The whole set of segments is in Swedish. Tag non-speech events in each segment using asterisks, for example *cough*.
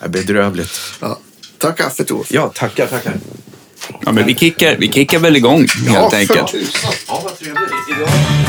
Det är bedrövligt. Ja. Ta kaffe Tor. Ja, tackar, tackar. Ja, men vi kickar, vi kickar väl igång helt enkelt. för tusan. Ja, vad trevligt.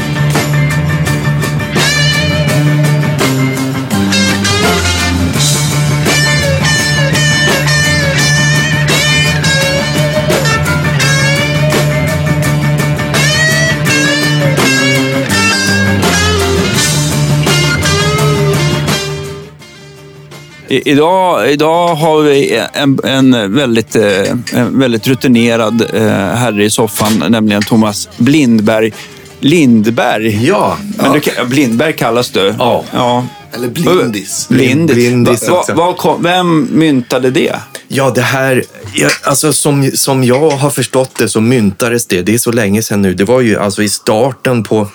I, idag, idag har vi en, en, väldigt, eh, en väldigt rutinerad eh, herre i soffan, nämligen Thomas Blindberg. Lindberg? Ja. Men du, kan- Blindberg kallas du? Ja. ja. Eller blindis. Blindis. Blindis Va, va, kom, vem myntade det? Ja, det här, ja, alltså som, som jag har förstått det så myntades det, det är så länge sedan nu, det var ju alltså i starten på,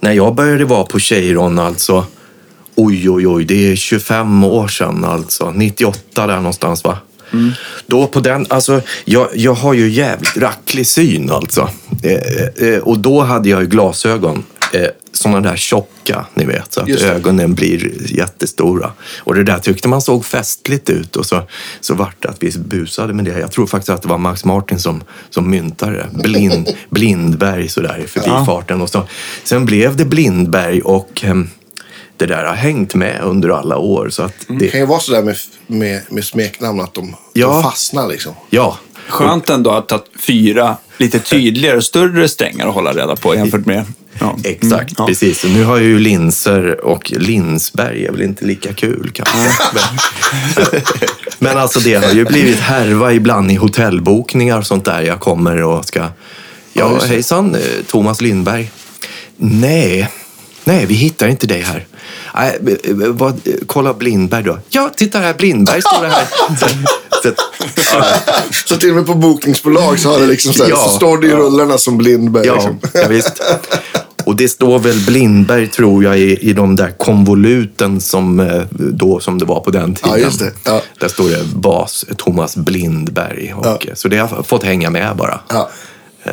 när jag började vara på Cheiron alltså, oj oj oj, det är 25 år sedan alltså, 98 där någonstans va? Då på den, alltså jag, jag har ju jävligt racklig syn alltså. Eh, eh, och då hade jag ju glasögon. Eh, sådana där tjocka, ni vet, så att ögonen blir jättestora. Och det där tyckte man såg festligt ut och så, så vart det att vi busade med det. Jag tror faktiskt att det var Max Martin som, som myntade det. Blind, *laughs* Blindberg sådär i förbifarten. Och så. Sen blev det Blindberg och ehm, det där har hängt med under alla år. Så att Det det, kan ju vara sådär med, med, med smeknamn att de, Ja. de fastnar liksom. ja, Skönt ändå att ha fyra lite tydligare, större strängar att hålla reda på jämfört med... Ja. Exakt, Mm, ja. precis. Och nu har jag ju linser och Linsberg är väl inte lika kul kanske. Men, *laughs* men alltså det har ju blivit härva ibland i hotellbokningar och sånt där. Jag kommer och ska... Ja, hejsan, eh, Thomas Lindberg. Nej, nej, vi hittar inte dig här. Nej, eh, eh, vad, eh, kolla Blindberg då. Ja, titta här, Blindberg står det här. *laughs* Så, så, ja, Så till och med på bokningsbolag så har det liksom så, här, Ja. så står det i rullarna som Blindberg. Ja, Liksom. ja, visst. Och det står väl Blindberg, tror jag, i, i de där konvoluten som, då, som det var på den tiden. Ja, just det. Ja. Där står det bas Thomas Blindberg. Och, Ja. Så det har jag fått hänga med bara. Eh,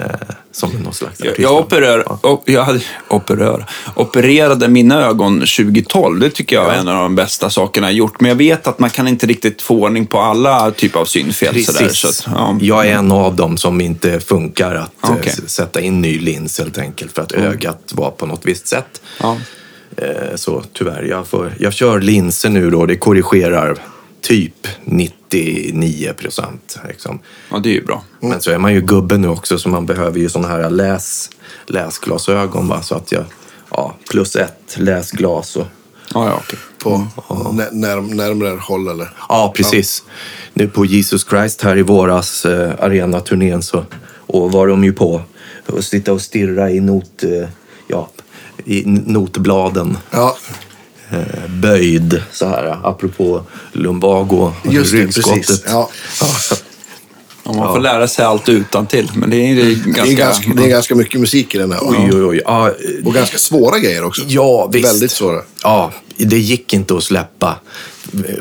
som någon slags Jag, artist. jag, operer, op, jag hade, operör, opererade mina ögon 2012. Det tycker jag är en av de bästa sakerna jag gjort. Men jag vet att man kan inte riktigt få ordning på alla typer av synfel. Sådär, Precis. så att, ja. Jag är en av dem som inte funkar att eh, Okej. s- sätta in ny lins helt enkelt för att ögat var på något visst sätt. Ja. Eh, Så tyvärr, jag, får, jag kör linser nu då. Det korrigerar typ 99 procent. Liksom. ja, det är ju bra. Men så är man ju gubbe nu också så man behöver ju sådana här läs, läsglasögon. Va? Så att jag, ja, plus ett läsglas. Och, Ja, ja, okej. På när, när, närmare håll eller? ja, precis. Nu på Jesus Christ här i våras eh, arenaturnén så och var de ju på att sitta och stirra i not, eh, ja, i notbladen. Ja, böjd så här, apropå lumbago, just det. ryggskottet. Precis. Ja. Ja, man får lära sig allt utan till, men det är, det är ganska... Det, är ganska, det är ganska mycket musik i den här. Oj, oj, oj. Ja, eh, Och ganska svåra grejer också. Ja, visst. Väldigt svåra. Ja, det gick inte att släppa.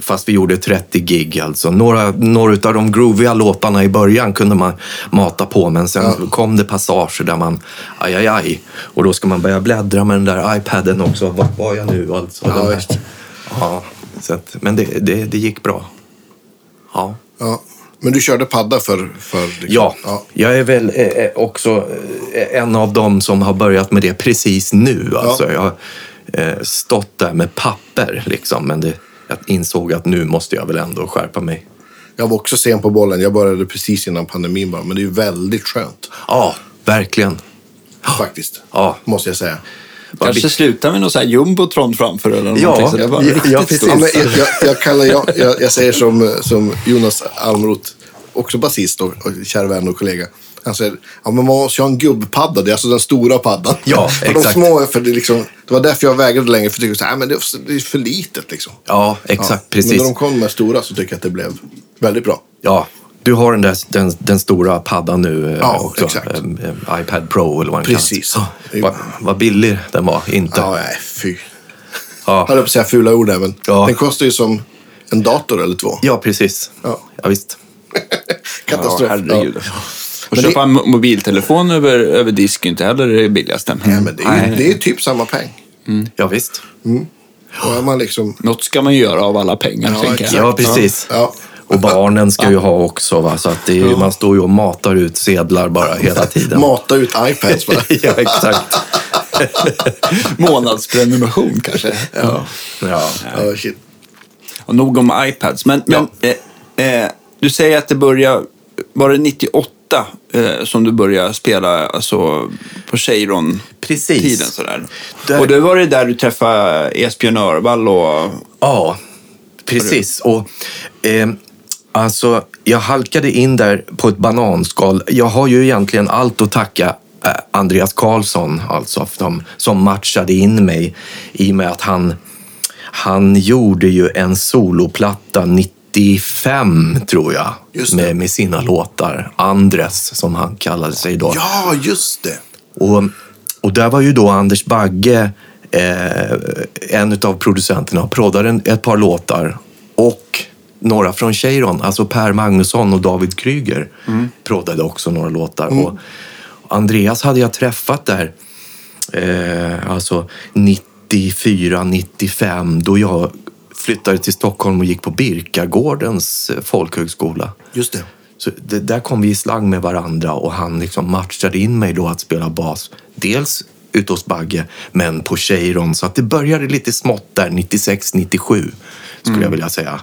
Fast vi gjorde 30 gig alltså. Några, några av de grooviga låtarna i början kunde man mata på. Men sen kom det passager där man, aj, aj, aj. Och då ska man börja bläddra med den där iPaden också. Vart var jag nu alltså? Ja, ja, så att, men det, det, det gick bra. Ja. Ja. Men du körde padda för... för liksom. Ja, ja. jag är väl eh, eh, också eh, en av dem som har börjat med det precis nu. Alltså, Jag har eh, stått där med papper, liksom, men det, jag insåg att nu måste jag väl ändå skärpa mig. Jag var också sen på bollen. Jag började precis innan pandemin bara. Men det är ju väldigt skönt. Ja, verkligen. Faktiskt. Ja. Måste jag säga. Kanske slutar med någon sån här jumbotron framför eller Ja, någonting. Så det var ja, riktigt ja, precis. stort. Ja, men jag, jag, jag, kallar, jag, jag, jag säger som, som Jonas Almroth, också basist och, och kär vän och kollega. Säger ja, men man måste ju ha en gubbpadda, det är alltså den stora paddan. Ja, *laughs* för de exakt. små, är för det, liksom, det var därför jag vägrade länge, för jag tyckte att det, är- det är för litet. Liksom. Ja, exakt. Ja. Precis. Men när de kom med stora så tycker jag att det blev väldigt bra. Ja, du har den, där, den, den stora paddan nu eh, Ja, också. exakt. Eh, eh, iPad Pro eller vad den Precis. kallas. Ja, Vad vad billig den var, inte. Ja, nej, fy. Ja. Jag höll på att säga fula ord där, men Ja. den kostar ju som en dator eller två. Ja, precis. Ja. Ja, visst. *laughs* Ja, Katastrof. herregud. Och Men köpa en mo- mobiltelefon över, över disk är inte heller det billigaste. Ja, men det, är ju, det är typ samma peng. Ja, visst. Och är man liksom... Något ska man göra av alla pengar, Ja, tänker jag. Ja, precis. Ja. Och barnen ska ju ha också, va? så att det är, ju- man står ju och matar ut sedlar bara hela tiden. *laughs* Mata ut iPads bara. *laughs* ja, exakt. *laughs* Månadsprenumeration kanske. ja. Ja. ja, shit. Och nog om iPads. Men, men eh, eh, du säger att det började, var det 98 eh, som du började spela alltså, på Cheiron? Precis. Tiden sådär. Där- Och då var det där du träffade Esbjörn Örvall och... Ja, precis. Och, eh, alltså, jag halkade in där på ett bananskal. Jag har ju egentligen allt att tacka eh, Andreas Karlsson, alltså, som, som matchade in mig i och med att han, han gjorde ju en soloplatta 95, tror jag, med, med sina låtar. Andres, som han kallade sig då. Ja, just det. Och, och där var ju då Anders Bagge eh, en av producenterna och proddade ett par låtar. Och några från Cheiron, alltså Per Magnusson och David Kryger proddade också några låtar. Och Andreas hade jag träffat där, eh, alltså 94, 95, då jag flyttade till Stockholm och gick på Birkagårdens eh, folkhögskola. Just det. Så det, där kom vi i slang med varandra och han liksom matchade in mig då att spela bas. Dels ute hos Bagge, men på Cheiron. Så att det började lite smått där, 96, 97 skulle jag vilja säga.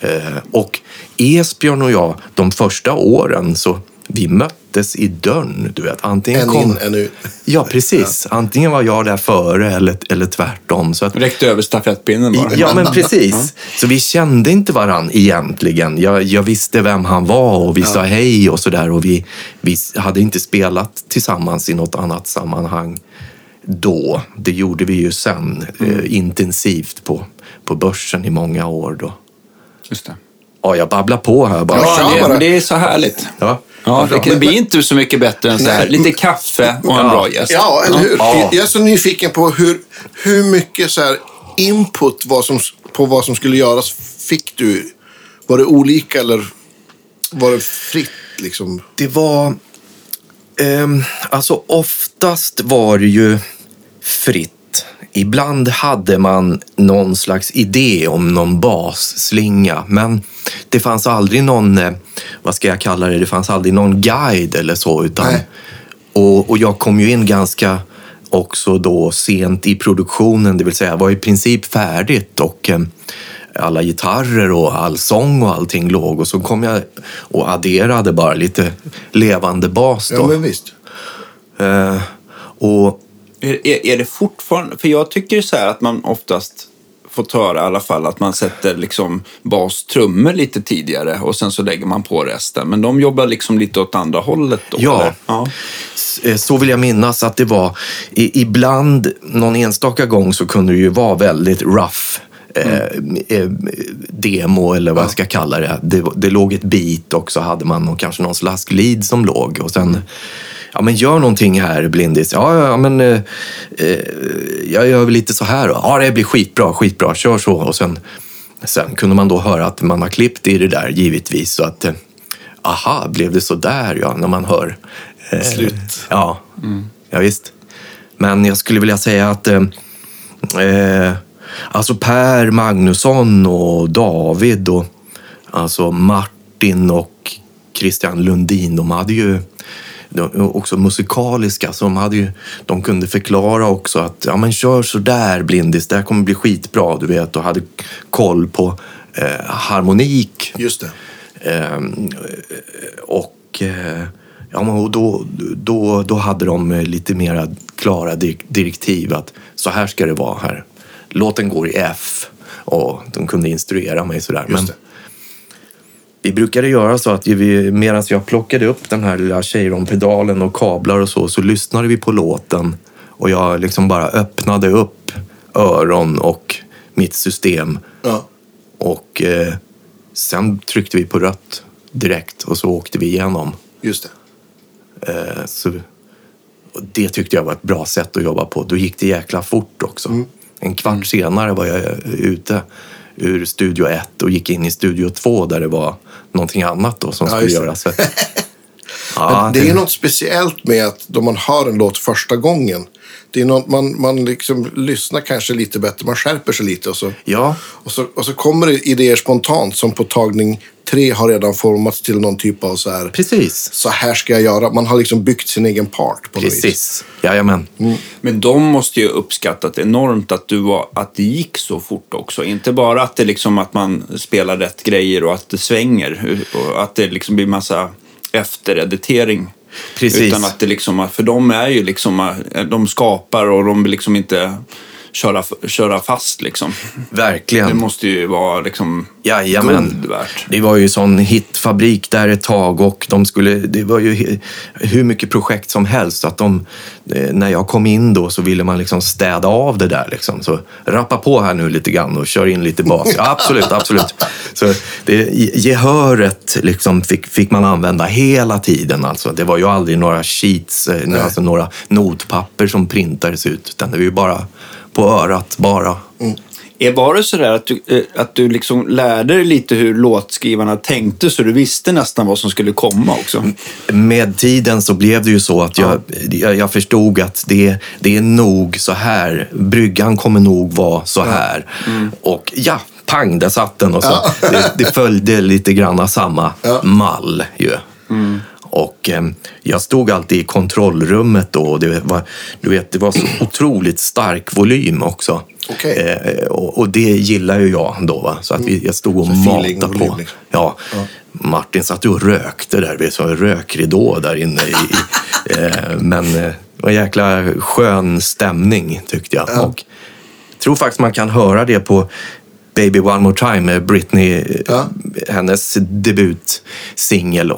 Eh, och Esbjörn och jag, de första åren, så vi möttes i dörren. Du vet, antingen En kom... in, en ut. Ja, precis. Antingen var jag där före eller, eller tvärtom. Så att, Räckte över stafettpinnen bara. Ja, men precis. Så vi kände inte varann egentligen. Jag, jag visste vem han var och vi sa hej och sådär. Och vi, vi hade inte spelat tillsammans i något annat sammanhang då. Det gjorde vi ju sen eh, intensivt på, på börsen i många år då. Just det. Ja, jag babblar på här bara. Ja, Ja, det, det är så härligt. Ja. Ja, det, det blir inte så mycket bättre än så här. Nej. Lite kaffe och en Ja. bra gäst. Ja, eller hur? Ja. Jag är så nyfiken på hur, hur mycket så här input vad som, på vad som skulle göras fick du? Var det olika eller var det fritt liksom? Det var... ehm, alltså oftast var det ju fritt. Ibland hade man någon slags idé om någon basslinga. Men det fanns aldrig någon, eh, vad ska jag kalla det, det fanns aldrig någon guide eller så. Utan, Nej. och, och jag kom ju in ganska också då sent i produktionen, det vill säga var i princip färdigt. och eh, alla gitarrer och all sång och allting låg. Och så kom jag och adderade bara lite levande bas då. Ja, men visst. Eh, och Är, är, det fortfarande... För jag tycker så här att man oftast fått höra i alla fall att man sätter liksom bas, trummor lite tidigare och sen så lägger man på resten. Men de jobbar liksom lite åt andra hållet då? Ja. ja. Eh, Så vill jag minnas att det var. Ibland, någon enstaka gång, så kunde det ju vara väldigt rough. Eh, eh, demo eller vad jag ska kalla det. det. Det låg ett beat och så hade man någon, kanske någon slags lead som låg. Och sen, ja men gör någonting här Blindis. Ja, ja, men eh, eh, jag gör väl lite så här då. Ja, det blir skitbra, skitbra, kör så. Och sen, sen kunde man då höra att man har klippt i det där givetvis. Så att, eh, aha, blev det så där ja, när man hör eh, Slut. Ja, ja visst. Men jag skulle vilja säga att eh, eh, alltså Per Magnusson och David och alltså Martin och Christian Lundin, de hade ju också musikaliska, så de, hade ju, de kunde förklara också att ja, men kör så där Blindis, det här kommer bli skitbra, du vet, och hade koll på eh, harmonik Just det. Ehm, och eh, ja, men och då, då, då hade de eh, lite mera klara di- direktiv att så här ska det vara här. Låten går i F och de kunde instruera mig sådär. Just Men det. Vi brukade göra så att medan jag plockade upp den här lilla Cheiron-pedalen och kablar och så, så lyssnade vi på låten och jag liksom bara öppnade upp öron och mitt system Ja. och eh, sen tryckte vi på rött direkt och så åkte vi igenom. Just det. Eh, så, det tyckte jag var ett bra sätt att jobba på. Då gick det jäkla fort också. En kvart senare var jag ute ur studio 1 och gick in i studio 2 där det var någonting annat då som Ja, skulle göras. Ja, Men det det- är något speciellt med att då man hör en låt första gången. Det är något, man, man liksom lyssnar kanske lite bättre, man skärper sig lite och så, Ja, och så, och så kommer det idéer spontant som på tagning tre har redan formats till någon typ av så här, precis. så här ska jag göra. Man har liksom byggt sin egen part på något vis. Precis. Jajamän. Men de måste ju uppskattat enormt att, du var, att det gick så fort också. Inte bara att det liksom att man spelar rätt grejer och att det svänger och att det liksom blir massa eftereditering. Precis. Utan att det liksom, för de är ju liksom, de skapar och de vill liksom inte köra, köra fast liksom. Det Verkligen. måste ju vara liksom Jajamän. guld värt. Det var ju sån hitfabrik där ett tag och de skulle, det var ju hur mycket projekt som helst. Att de, eh, när jag kom in då så ville man liksom städa av det där. Liksom. Så rappa på här nu lite grann och kör in lite bas. Ja, absolut, *laughs* absolut. Så det, gehöret liksom fick, fick man använda hela tiden. Alltså. Det var ju aldrig några sheets, eh, alltså några notpapper som printades ut. Utan det var ju bara på örat bara. Är Var det sådär att du, eh, att du liksom lärde dig lite hur låtskrivarna tänkte så du visste nästan vad som skulle komma också? med tiden så blev det ju så att jag, jag, jag förstod att det, det är nog så här. Bryggan kommer nog vara så här. Och ja, pang, där satt den. Och så. Det, det följde lite grann samma mall ju. Och eh, jag stod alltid i kontrollrummet då och det var, du vet, det var så *clears throat* otroligt stark volym också. Okej. Eh, och, och det gillar ju jag då. Va? Så att vi, jag stod och Så matade på. liksom. Ja. Martin satt ju och rökte där. Vi så en rökridå där inne. I, *laughs* eh, men eh, det var en jäkla skön stämning tyckte jag. Och jag tror faktiskt man kan höra det på Baby One More Time med Britney, Ja. hennes debutsingel.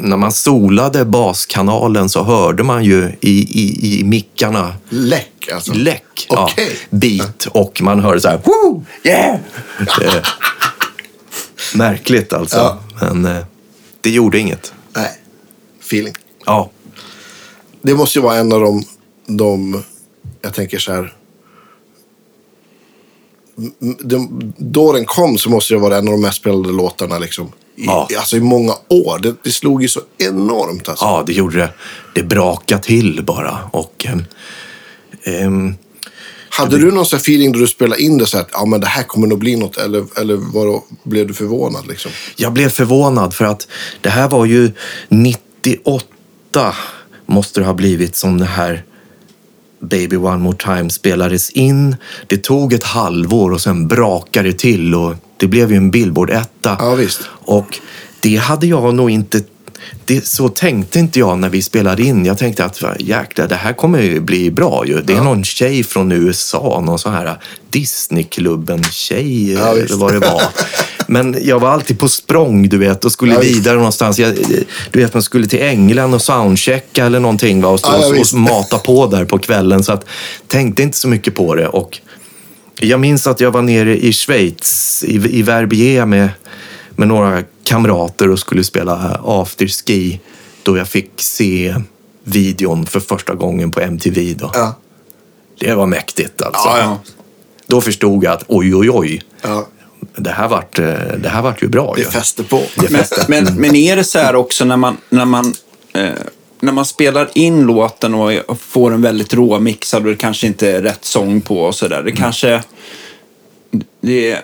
När man solade baskanalen så hörde man ju i, i, i mickarna Läck alltså. läck, ja, Okej. beat och man hörde så här Woo! Yeah! Eh, Märkligt alltså. Ja. Men eh, det gjorde inget. Nej. Feeling. Ja, Det måste ju vara en av de, de jag tänker så här. De, då den kom så måste det vara en av de mest spelade låtarna liksom. I, Ja. Alltså i många år. Det, det slog ju så enormt alltså. ja, det gjorde det. Det brakade till bara. Och, ehm, ehm, Hade du någon sån feeling då du spelade in det så att ja, men det här kommer nog bli något? Eller, eller var blev du förvånad liksom? jag blev förvånad för att det här var ju 98 måste det ha blivit som det här Baby One More Time spelades in. Det tog ett halvår och sen brakade det till och det blev ju en Billboard-etta. Ja, visst. Och det hade jag nog inte... Det, så tänkte inte jag när vi spelade in. Jag tänkte att jäklar, det här kommer ju bli bra ju. Det är någon tjej från USA, någon sån här Disneyklubben-tjej Ja, eller vad det var. *laughs* Men jag var alltid på språng, du vet, och skulle Ja, vidare någonstans. Jag, du vet, man skulle till England och soundchecka eller någonting va? Och, Ja, ja, och, och mata på där på kvällen. Så att, tänkte inte så mycket på det. Och jag minns att jag var nere i Schweiz, i, i Verbier med, med några kamrater och skulle spela afterski. Då jag fick se videon för första gången på MTV. Då. Ja. Det var mäktigt alltså. Ja, ja. Då förstod jag att oj, oj, oj. Det här vart, eh, det här vart ju bra. Det fäste på. Men, men, men är det så här också när man, när man, eh, när man spelar in låten och får en väldigt råmixad och det kanske inte är rätt sång på och sådär. Det kanske... Det,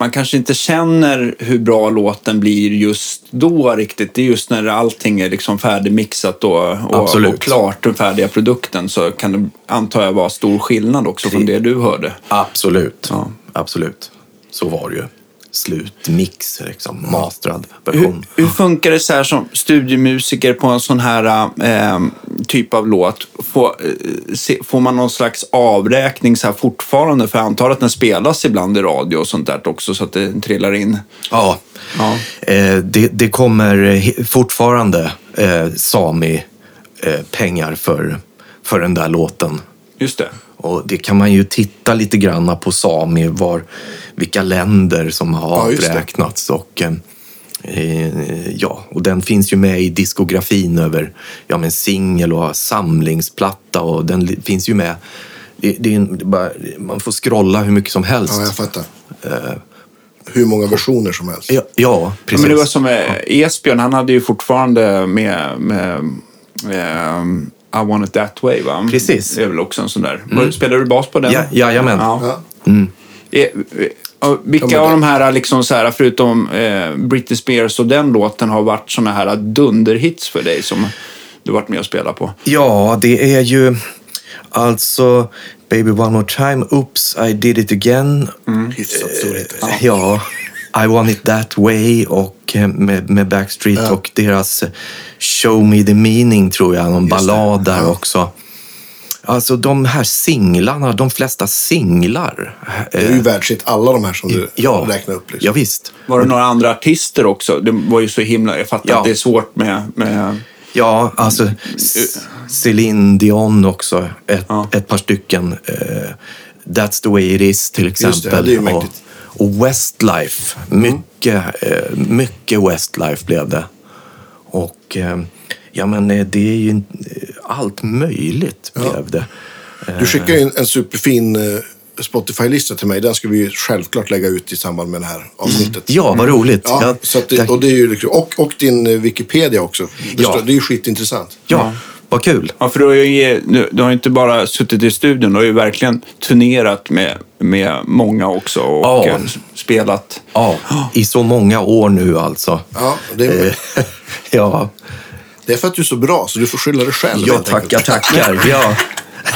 man kanske inte känner hur bra låten blir just då riktigt. Det är just när allting är liksom färdigmixat och, och, och klart, den färdiga produkten, så kan det, antar jag, vara stor skillnad också från det du hörde. Absolut. Ja. Absolut. Så var det ju. Slutmix, liksom. Mastrad Hur, version. hur funkar det så här som studiemusiker på en sån här eh, typ av låt? Får, eh, se, får man någon slags avräkning så här fortfarande? För jag antar att den spelas ibland i radio och sånt där också så att det trillar in. Ja. Ja. Eh, det, det kommer fortfarande eh, Sami-pengar för, för den där låten. Just det. Och det kan man ju titta lite grann på Sami, var, vilka länder som har Ja, avräknats. Och, eh, eh, ja, och den finns ju med i diskografin över ja, men singel och samlingsplatta och den finns ju med. Det, det är en- bara, man får scrolla hur mycket som helst. Ja, jag fattar. hur många versioner som helst. Ja, ja precis. men det var som eh, Esbjörn, han hade ju fortfarande med, med ehm, I want it that way va? Precis. Det är väl också en sån där. Spelar du bas på den? Ja, jajamän. Ja. Ja. Eh, eh, och Vilka Ja, av de här, liksom så här förutom eh, Britney Spears och den låten, har varit såna här dunderhits för dig som du varit med och spelat på? Ja, det är ju alltså Baby One More Time, Oops, I Did It Again. Hyfsat storhet. Ja, I Want It That Way och eh, med, med Backstreet Ja. och deras eh, Show Me The Meaning tror jag, någon Just det. ballad där Ja. också. Alltså de här singlarna, de flesta singlar. Det är ju världshit alla de här som du ja, räknar upp. Liksom. ja, visst. Var det några andra artister också? Det var ju så himla... Jag fattar Ja. att det är svårt med... med Ja, alltså Céline Dion också. Ett, Ja. ett par stycken. eh, That's the way it is till exempel. det, ja, det är ju mäktigt. Och Westlife. Mycket, eh, mycket Westlife blev det. Och eh, ja, men eh, det är ju allt möjligt blev det. Du skickade ju en, superfin Spotify-lista till mig. Den ska vi ju självklart lägga ut i samband med det här avsnittet. Ja, vad roligt. Ja, så att det, och, det är ju, liksom- och, och din Wikipedia också. Det, Ja. står, det är ju skitintressant. ja, vad kul. Ja, för du har ju du, du har inte bara suttit i studion, du har ju verkligen turnerat med, med många också och Ja. eh, spelat. Ja, i så många år nu alltså. Ja, det, är, Eh, *laughs* ja, det är för att du är så bra, så du får skylla dig själv. ja tackar, tackar. *laughs* Ja.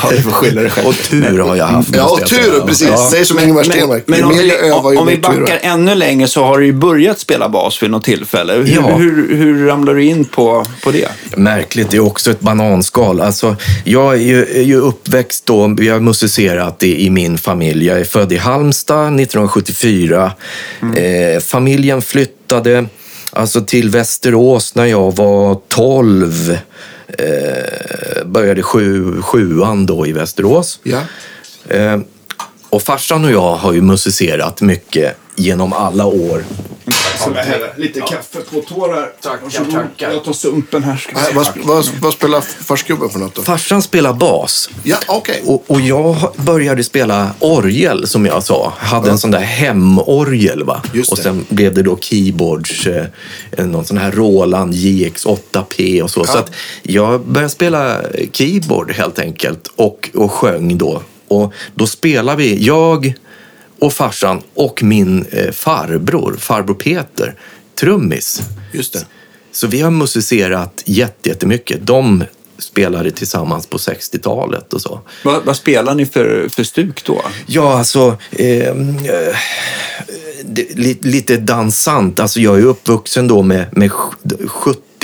Ja, du får skylla dig själv. Och tur har jag haft. Ja, och tur, precis. Ja. Säg som Ingemar Stenmark. Men Ju om vi, övar, om vi backar ännu längre så har du ju börjat spela bas vid något tillfälle. Hur, Ja. hur, hur ramlar du in på, på det? Märkligt, det är också ett bananskal. Alltså, jag är ju, är ju uppväxt då, vi har musicerat i, i min familj. Jag är född i Halmstad 1974. Eh, familjen flyttade alltså, till Västerås när jag var 12. Eh, började sju, sjuan då i Västerås. Ja. Eh, och farsan och jag har ju musicerat mycket genom alla år. Lite kaffe på tårar. Tackar, tackar. Jag tar sumpen här. Ska Nej, vad, vad, vad spelar farsgubben för något då? Farsan spelar bas. Ja, okej. Och, och jag började spela orgel som jag sa. Hade en sån där hemorgel. Va? Och sen blev det då keyboards, eh, någon sån här Roland JX8P och så. Så att jag började spela keyboard helt enkelt och, och sjöng då. Och då spelade vi, jag och farsan och min eh, farbror, farbror Peter, trummis. Just det. Så vi har musicerat jätte- jättemycket. De spelade tillsammans på 60-talet och så. Vad, vad spelar ni för, för stuk då? Ja, alltså... ehm, Eh, det, li, lite dansant. Alltså jag är uppvuxen då med, med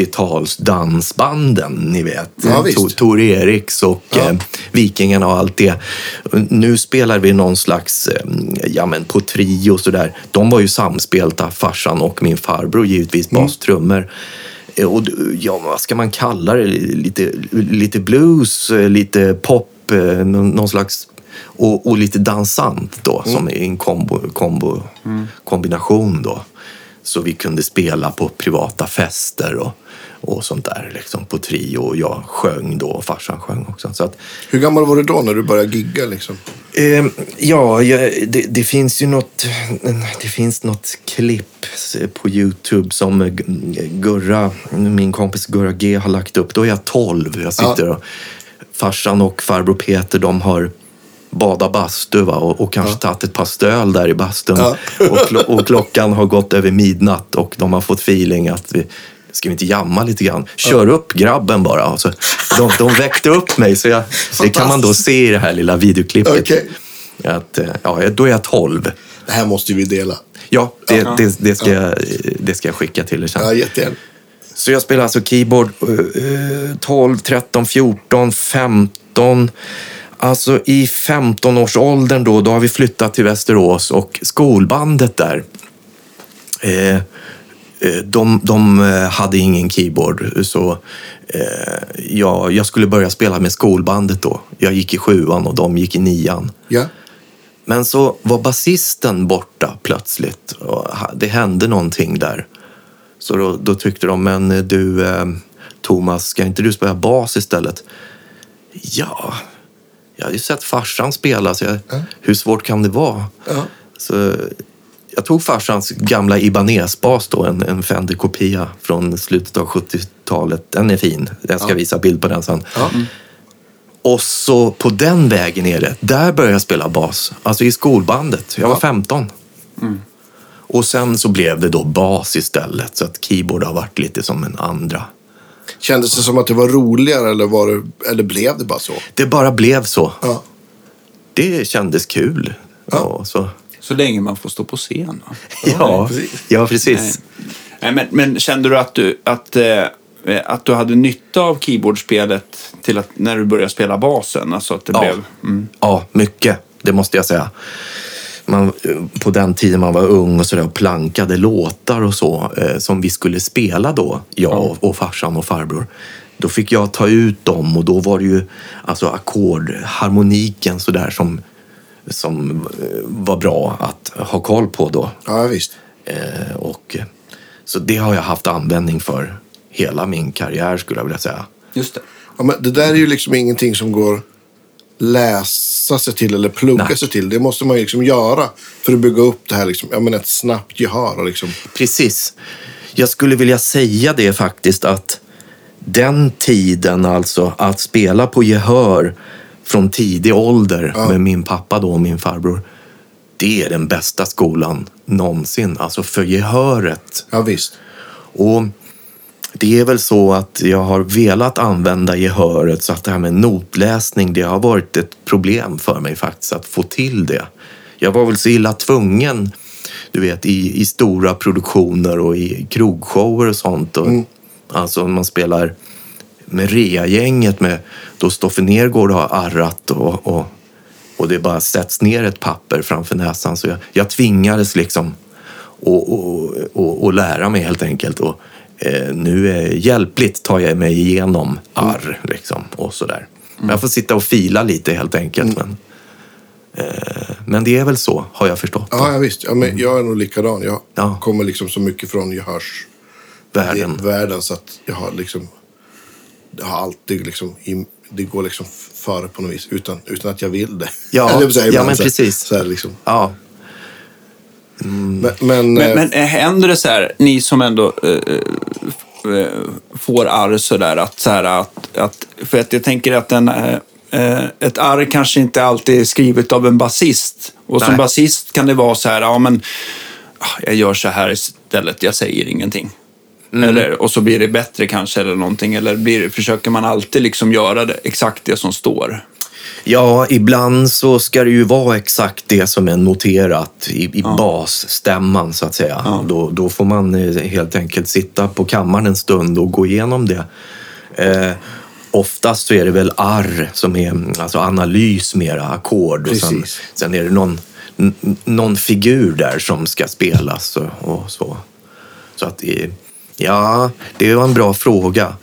70-tals dansbanden, ni vet. Ja, visst. Tor, Eriks och Ja. eh, Vikingarna och allt det. Nu spelar vi någon slags, eh, ja men på trio och sådär. De var ju samspelta, farsan och min farbror givetvis, Mm. bastrummor. Eh, Och ja, vad ska man kalla det? Lite, lite blues, eh, lite pop, eh, någon slags... Och, och lite dansant då, som är en kombo, kombo, kombination då. Så vi kunde spela på privata fester och, och sånt där liksom på trio. Och jag sjöng då och farsan sjöng också. Så att, Hur gammal var du då när du började gigga? Liksom? Eh, ja, det, det finns ju något, det finns något klipp på Youtube som Gurra, min kompis Gurra G har lagt upp. Då är jag 12. Jag sitter och farsan och farbror Peter de har badat bastu va? Och, och kanske tagit ett par stöl där i bastun. Ja. Och, klo, och klockan har gått över midnatt och de har fått feeling att vi, ska vi inte jamma lite grann? Kör upp grabben bara. Och så, de, de väckte upp mig, så jag, det kan man då se i det här lilla videoklippet. Okej. Att, eh, ja, då är jag 12. Det här måste vi dela. Ja, det, det, det, ska, jag, det ska jag skicka till er sen. Ja, jättegärna. Så jag spelar alltså keyboard eh, 12, 13, 14, 15. Alltså i 15-årsåldern då, då har vi flyttat till Västerås och skolbandet där, eh, de, de eh, hade ingen keyboard. Så eh, jag, jag skulle börja spela med skolbandet då. Jag gick i sjuan och de gick i nian. Ja. Men så var basisten borta plötsligt. Och det hände någonting där. Så då, då tyckte de, men eh, du eh, Thomas, ska inte du spela bas istället? Ja, jag hade ju sett farsan spela, så jag, hur svårt kan det vara? Ja. Så jag tog farsans gamla Ibanez-bas då, en, en Fender-kopia från slutet av 70-talet. Den är fin. Jag ska visa bild på den sen. Ja. Och så på den vägen är det. Där började jag spela bas. Alltså i skolbandet. Jag var Ja. 15. Och sen så blev det då bas istället. Så att keyboard har varit lite som en andra. Kändes det som att det var roligare eller, var det, eller blev det bara så? Det bara blev så. Ja. Det kändes kul. Ja, så. Så länge man får stå på scen. va? ja, precis. ja precis. Nej, men, men kände du att du, att, eh, att du hade nytta av keyboardspelet till att, när du började spela basen? Alltså att det Ja. blev... Mm. Ja, mycket. Det måste jag säga. Man, på den tiden man var ung och, så där, och plankade låtar och så eh, som vi skulle spela då, jag och, och farsan och farbror. Då fick jag ta ut dem och då var det ju alltså ackord, harmoniken så där som, som eh, var bra att ha koll på då. Ja, visst. Eh, och, eh, så det har jag haft användning för hela min karriär skulle jag vilja säga. Just det. Ja, men det där är ju liksom ingenting som går läsa sig till eller plugga Nej. sig till. Det måste man ju liksom göra för att bygga upp det här, liksom, ja, men ett snabbt gehör. Och liksom. Precis. Jag skulle vilja säga det faktiskt att den tiden alltså att spela på gehör från tidig ålder Ja. med min pappa då och min farbror. Det är den bästa skolan någonsin, alltså för gehöret. Ja, visst. Och det är väl så att jag har velat använda gehöret så att det här med notläsning, det har varit ett problem för mig faktiskt att få till det. Jag var väl så illa tvungen, du vet, i, i stora produktioner och i krogshower och sånt. Och, Alltså man spelar med Rea-gänget med då Stoffe Nergård har arrat och, och, och det bara sätts ner ett papper framför näsan. Så jag, jag tvingades liksom och, och, och, och lära mig helt enkelt. Och, eh, nu är hjälpligt tar jag mig igenom arr liksom, och sådär. Men Jag får sitta och fila lite helt enkelt. Men, eh, men det är väl så, har jag förstått. Ja, ja visst. Ja, men jag är nog likadan. Jag Ja. kommer liksom så mycket från gehörsvärlden Världen. så att jag har liksom... Det har alltid liksom... i- Det går liksom före på något vis utan, utan att jag vill det. *laughs* Ja, Eller så här, ja, men så här- precis. Så här, liksom. Ja, Men, men, Men, eh, men eh, händer det så här, ni som ändå eh, eh, får arr så där, att, så här, att, att, för att jag tänker att en, eh, eh, ett arr kanske inte alltid är skrivet av en basist. Och som basist kan det vara så här, ja men ah, jag gör så här istället, jag säger ingenting. Mm. Eller, och så blir det bättre kanske eller någonting. Eller blir, försöker man alltid liksom göra det, exakt det som står? Ja, ibland så ska det ju vara exakt det som är noterat i, i basstämman så att säga. Då, då får man eh, helt enkelt sitta på kammaren en stund och gå igenom det. Eh, oftast så är det väl arr som är alltså analys mera, ackord. Och sen, sen är det någon, någon figur där som ska spelas och, och så. Så att, det- ja, det var en bra fråga.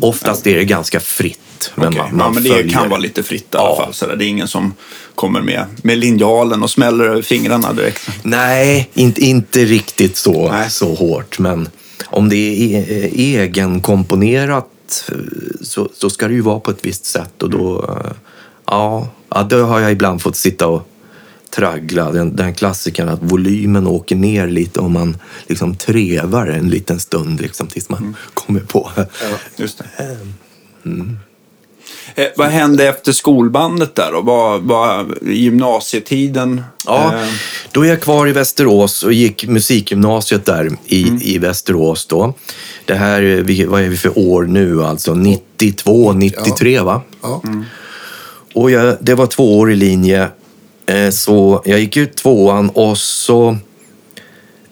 Oftast är det ganska fritt. Men Okej, man, man ja, men det följer. kan vara lite fritt i alla Ja. fall. Så. Det är ingen som kommer med, med linjalen och smäller över fingrarna direkt. Nej, inte, inte riktigt så, Nej. så hårt. Men om det är e- egenkomponerat så, så ska det ju vara på ett visst sätt. Och då, eh, ja, ja, då har jag ibland fått sitta och traggla den, den klassikern att volymen åker ner lite om man liksom trevar en liten stund liksom, tills man kommer på. Just det. Eh, vad hände efter skolbandet där då? Vad, vad, gymnasietiden? Ja, Eh, då är jag kvar i Västerås och gick musikgymnasiet där i, i Västerås då. Det här, är vi- vad är vi för år nu alltså? 92, 93 va? ja. Och jag, det var tvåårig linje. Eh, Så jag gick ut tvåan och så,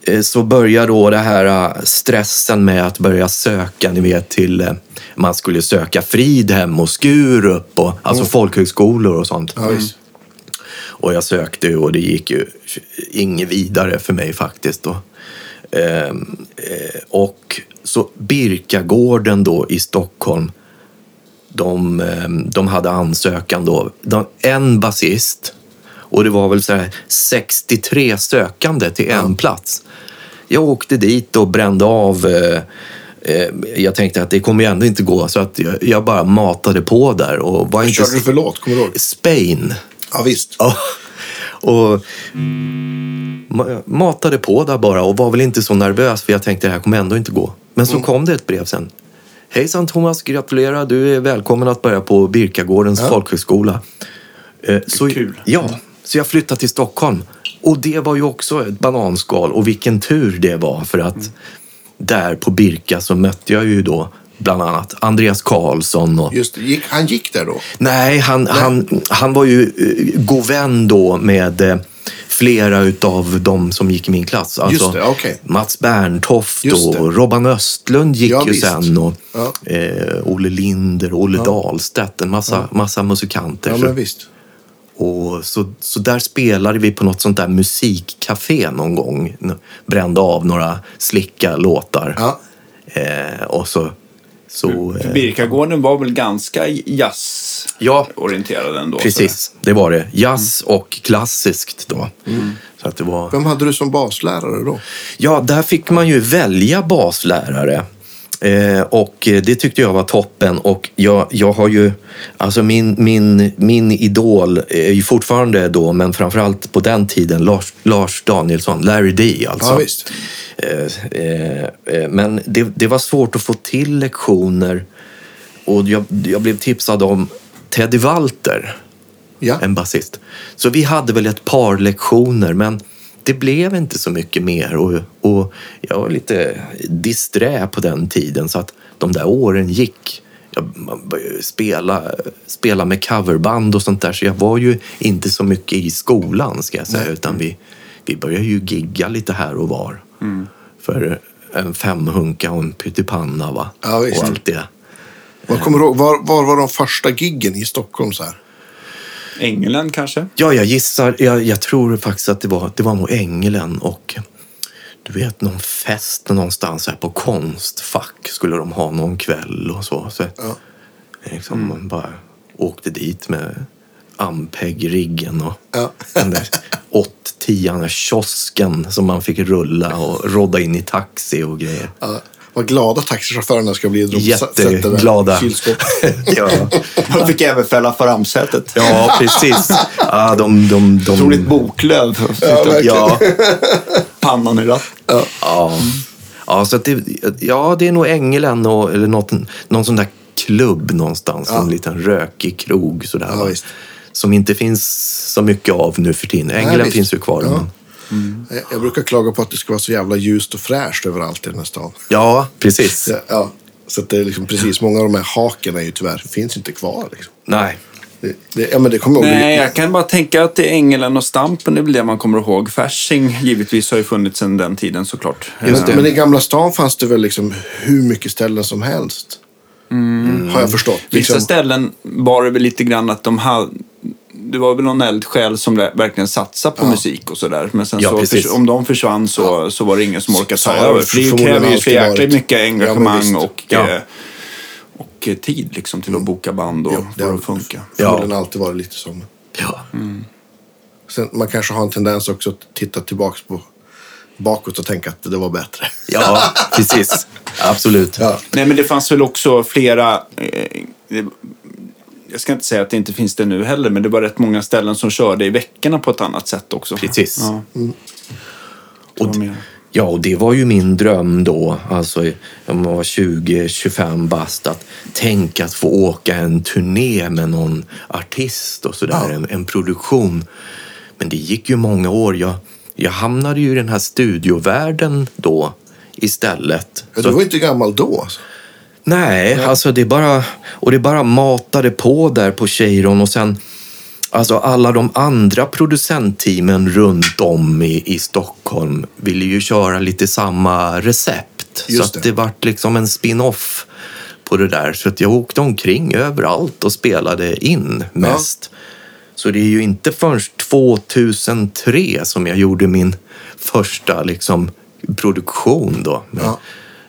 eh, så började då det här eh, stressen med att börja söka, ni vet, till... Man skulle söka Fridhem och Skurup, och, alltså folkhögskolor och sånt. Visst. Och jag sökte och det gick ju inget vidare för mig faktiskt. Då. Ehm, eh, och så Birkagården då i Stockholm, de, ehm, de hade ansökan då. De, en basist och det var väl så här 63 sökande till en plats. Jag åkte dit och brände av eh, eh, jag tänkte att det kommer ju ändå inte gå så att jag, bara matade på där och var Vad inte körde du för låt? Kommer du ihåg? Spain. Ja, visst. Ja. och ma- matade på där bara och var väl inte så nervös för jag tänkte det här kommer ändå inte gå. Men så kom det ett brev sen. Hejsan Thomas, gratulerar. Du är välkommen att börja på Birkagårdens folkhögskola. Eh, Så, kul. Ja, så jag flyttade till Stockholm. Och det var ju också ett bananskal. Och vilken tur det var för att där på Birka så mötte jag ju då bland annat Andreas Karlsson och Just gick, han gick där då? Nej, han, Han, han var ju eh, god vän då med eh, flera utav de som gick i min klass. Alltså, det, okej. Mats Berntoft och Robban Östlund gick Ja, ju visst. sen. Och, Ja. eh, Olle Linder Olle Dahlstedt. En massa, massa musikanter. Ja, men visst. Och så, så där spelade vi på något sånt där musikcafé någon gång. Brände av några slicka låtar. Ja. Eh, och så... så eh, Birkagården var väl ganska Ja. jazzorienterad ändå. Precis, det var det. Jazz och klassiskt då. Så att det var... Vem hade du som baslärare då? Ja, där fick man ju välja baslärare. Eh, och eh, det tyckte jag var toppen. Och jag, jag har ju, alltså min, min, min idol är ju fortfarande då, men framförallt på den tiden, Lars, Lars Danielsson, Larry D alltså. Ja. Eh, eh, eh, men det, det var svårt att få till lektioner. Och jag, jag blev tipsad om Teddy Walter Ja. en basist. Så vi hade väl ett par lektioner, men det blev inte så mycket mer. Och, och jag var lite disträ på den tiden, så att de där åren gick. Jag spela, spela med coverband och sånt där, så jag var ju inte så mycket i skolan, ska jag säga, utan vi, vi började ju gigga lite här och var. För en femhunka och en pyttipanna, va? Ja, och allt det. Man kommer ihåg, var, var var de första giggen i Stockholm? Så här? Ängelen kanske? Ja, jag gissar. Jag, jag tror faktiskt att det var, det var nog Ängelen och du vet någon fest någonstans här på Konstfack skulle de ha någon kväll och så. så Ja. liksom, Man bara åkte dit med Ampeg-riggen och Ja. *laughs* den där 8-10 kiosken som man fick rulla och rodda in i taxi och grejer. Ja. Vad glada taxichaufförerna ska bli. *laughs* de Jätteglada. ja. Man fick även fälla framsätet. ja, precis. Ja, de, de, de, Otroligt boklöv. Ja, verkligen. Ja, Pannan i ratten. Ja, ja så att det, ja, det är nog Ängelen och, eller något, någon sån där klubb någonstans. Ja. En liten rökig krog sådär. Ja. Som inte finns så mycket av nu för tiden. Visst. finns ju kvar. Ja. Men, Jag, jag brukar klaga på att det ska vara så jävla ljust och fräscht överallt i den här stan. ja, precis. Ja, ja. Så att det är liksom precis, många av de här haken är ju tyvärr, finns inte kvar. Liksom. Nej. Det, det, ja, men det kommer. Nej, jag kan bara tänka att det är Ängelen och Stampen, det är väl det man kommer ihåg. Fasching givetvis har ju funnits sedan den tiden såklart. Just det. Men i Gamla stan fanns det väl liksom hur mycket ställen som helst. Har jag förstått. Vissa Liksom, ställen var det väl lite grann att de hade... Det var väl någon eldsjäl som verkligen satsade på musik och sådär. Men sen Ja, så om de försvann så, så var det ingen som orkade ta det över. För det kräver ju så varit. mycket Ja, engagemang och, Ja. eh, och tid liksom till att boka band och Jo, det det har att funka. förmodligen alltid varit lite så. Ja. Sen, man kanske har en tendens också att titta tillbaks på bakåt och tänka att det var bättre. ja, *laughs* precis. Absolut. Ja. Nej, men det fanns väl också flera... Eh, det, jag ska inte säga att det inte finns det nu heller, men det var rätt många ställen som körde i veckorna på ett annat sätt också. Precis. Ja. Och, var mer. ja, och det var ju min dröm då, alltså om man var 20-25 bast, att tänka att få åka en turné med någon artist och sådär, Ja. en, en produktion. Men det gick ju många år. Jag, jag hamnade ju i den här studiovärlden då istället. Ja, du var inte gammal då. Nej, alltså det bara, och det bara matade på där på Cheiron och sen Alltså alla de andra producentteamen runt om i, i Stockholm ville ju köra lite samma recept. Just så att det. det vart liksom en spin-off på det där. Så att jag åkte omkring överallt och spelade in mest. Så det är ju inte förrän 2003 som jag gjorde min första liksom, produktion då. Ja.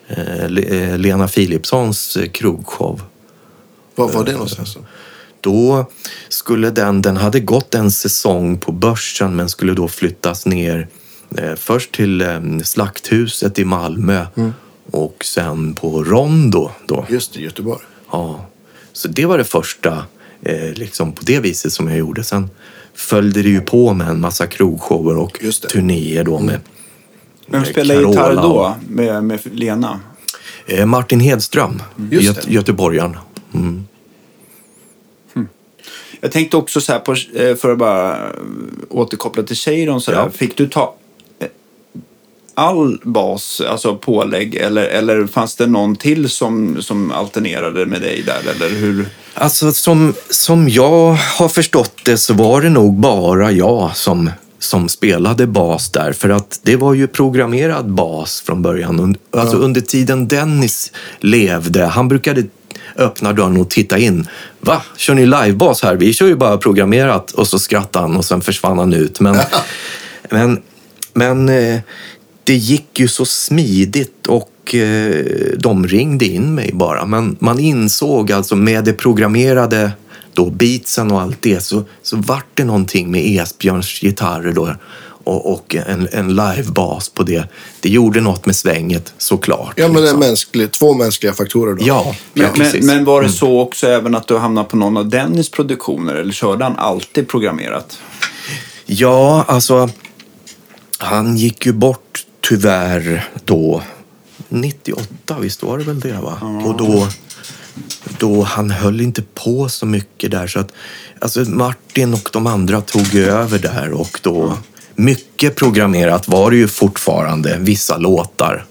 Eh, eh, Lena Philipssons eh, krogshow. Var var det någonstans? Då skulle den, den hade gått en säsong på börsen men skulle då flyttas ner först till Slakthuset i Malmö och sen på Rondo. Då. Just det, Göteborg. Ja. Så det var det första liksom på det viset som jag gjorde. Sen följde det ju på med en massa krogshower och turnéer då med Vem med spelar Carola gitarr då med, med Lena? Eh, Martin Hedström, Just Göte- det. göteborgaren. Mm. Jag tänkte också så här, på, eh, för att bara eh, återkoppla till Cheiron så. Ja. Fick du ta eh, all bas, alltså pålägg, eller, eller fanns det någon till som, som alternerade med dig där? Eller hur? Alltså som, som jag har förstått det så var det nog bara jag som, som spelade bas där. För att det var ju programmerad bas från början. Alltså under tiden Dennis levde, han brukade öppna dörren och titta in. Va? Kör ni livebas här? Vi kör ju bara programmerat. Och så skrattade han och sen försvann han ut. Men, *laughs* men, men eh, det gick ju så smidigt och eh, de ringde in mig bara. Men man insåg alltså med det programmerade då beatsen och allt det så, så vart det någonting med Esbjörns gitarrer då och, och en, en livebas på det. Det gjorde något med svänget såklart. Ja, men det är liksom. mänsklig, två mänskliga faktorer då. Ja, Men, ja, men, men var det så också även att du hamnade på någon av Dennis produktioner? Eller körde han alltid programmerat? Ja, alltså. Han gick ju bort tyvärr då. 98, visst var det väl det? va? Och då, då han höll inte på så mycket där. Så att, alltså Martin och de andra tog över där och då mycket programmerat var det ju fortfarande. Vissa låtar.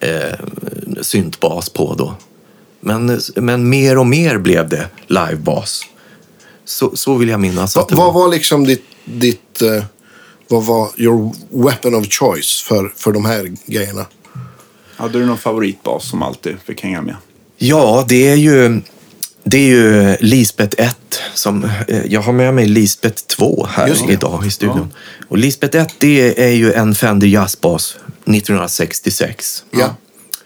Eh, syntbas på då. Men, men mer och mer blev det livebas. Så, så vill jag minnas Va, att det vad var liksom ditt, ditt eh, vad var your weapon of choice för, för de här grejerna? Hade du någon favoritbas som alltid fick hänga med? Ja, det är ju, det är ju Lisbeth 1. Som, eh, jag har med mig Lisbeth 2 här idag i studion. Och Lisbeth 1 det är ju en Fender Jazzbas 1966. Ja.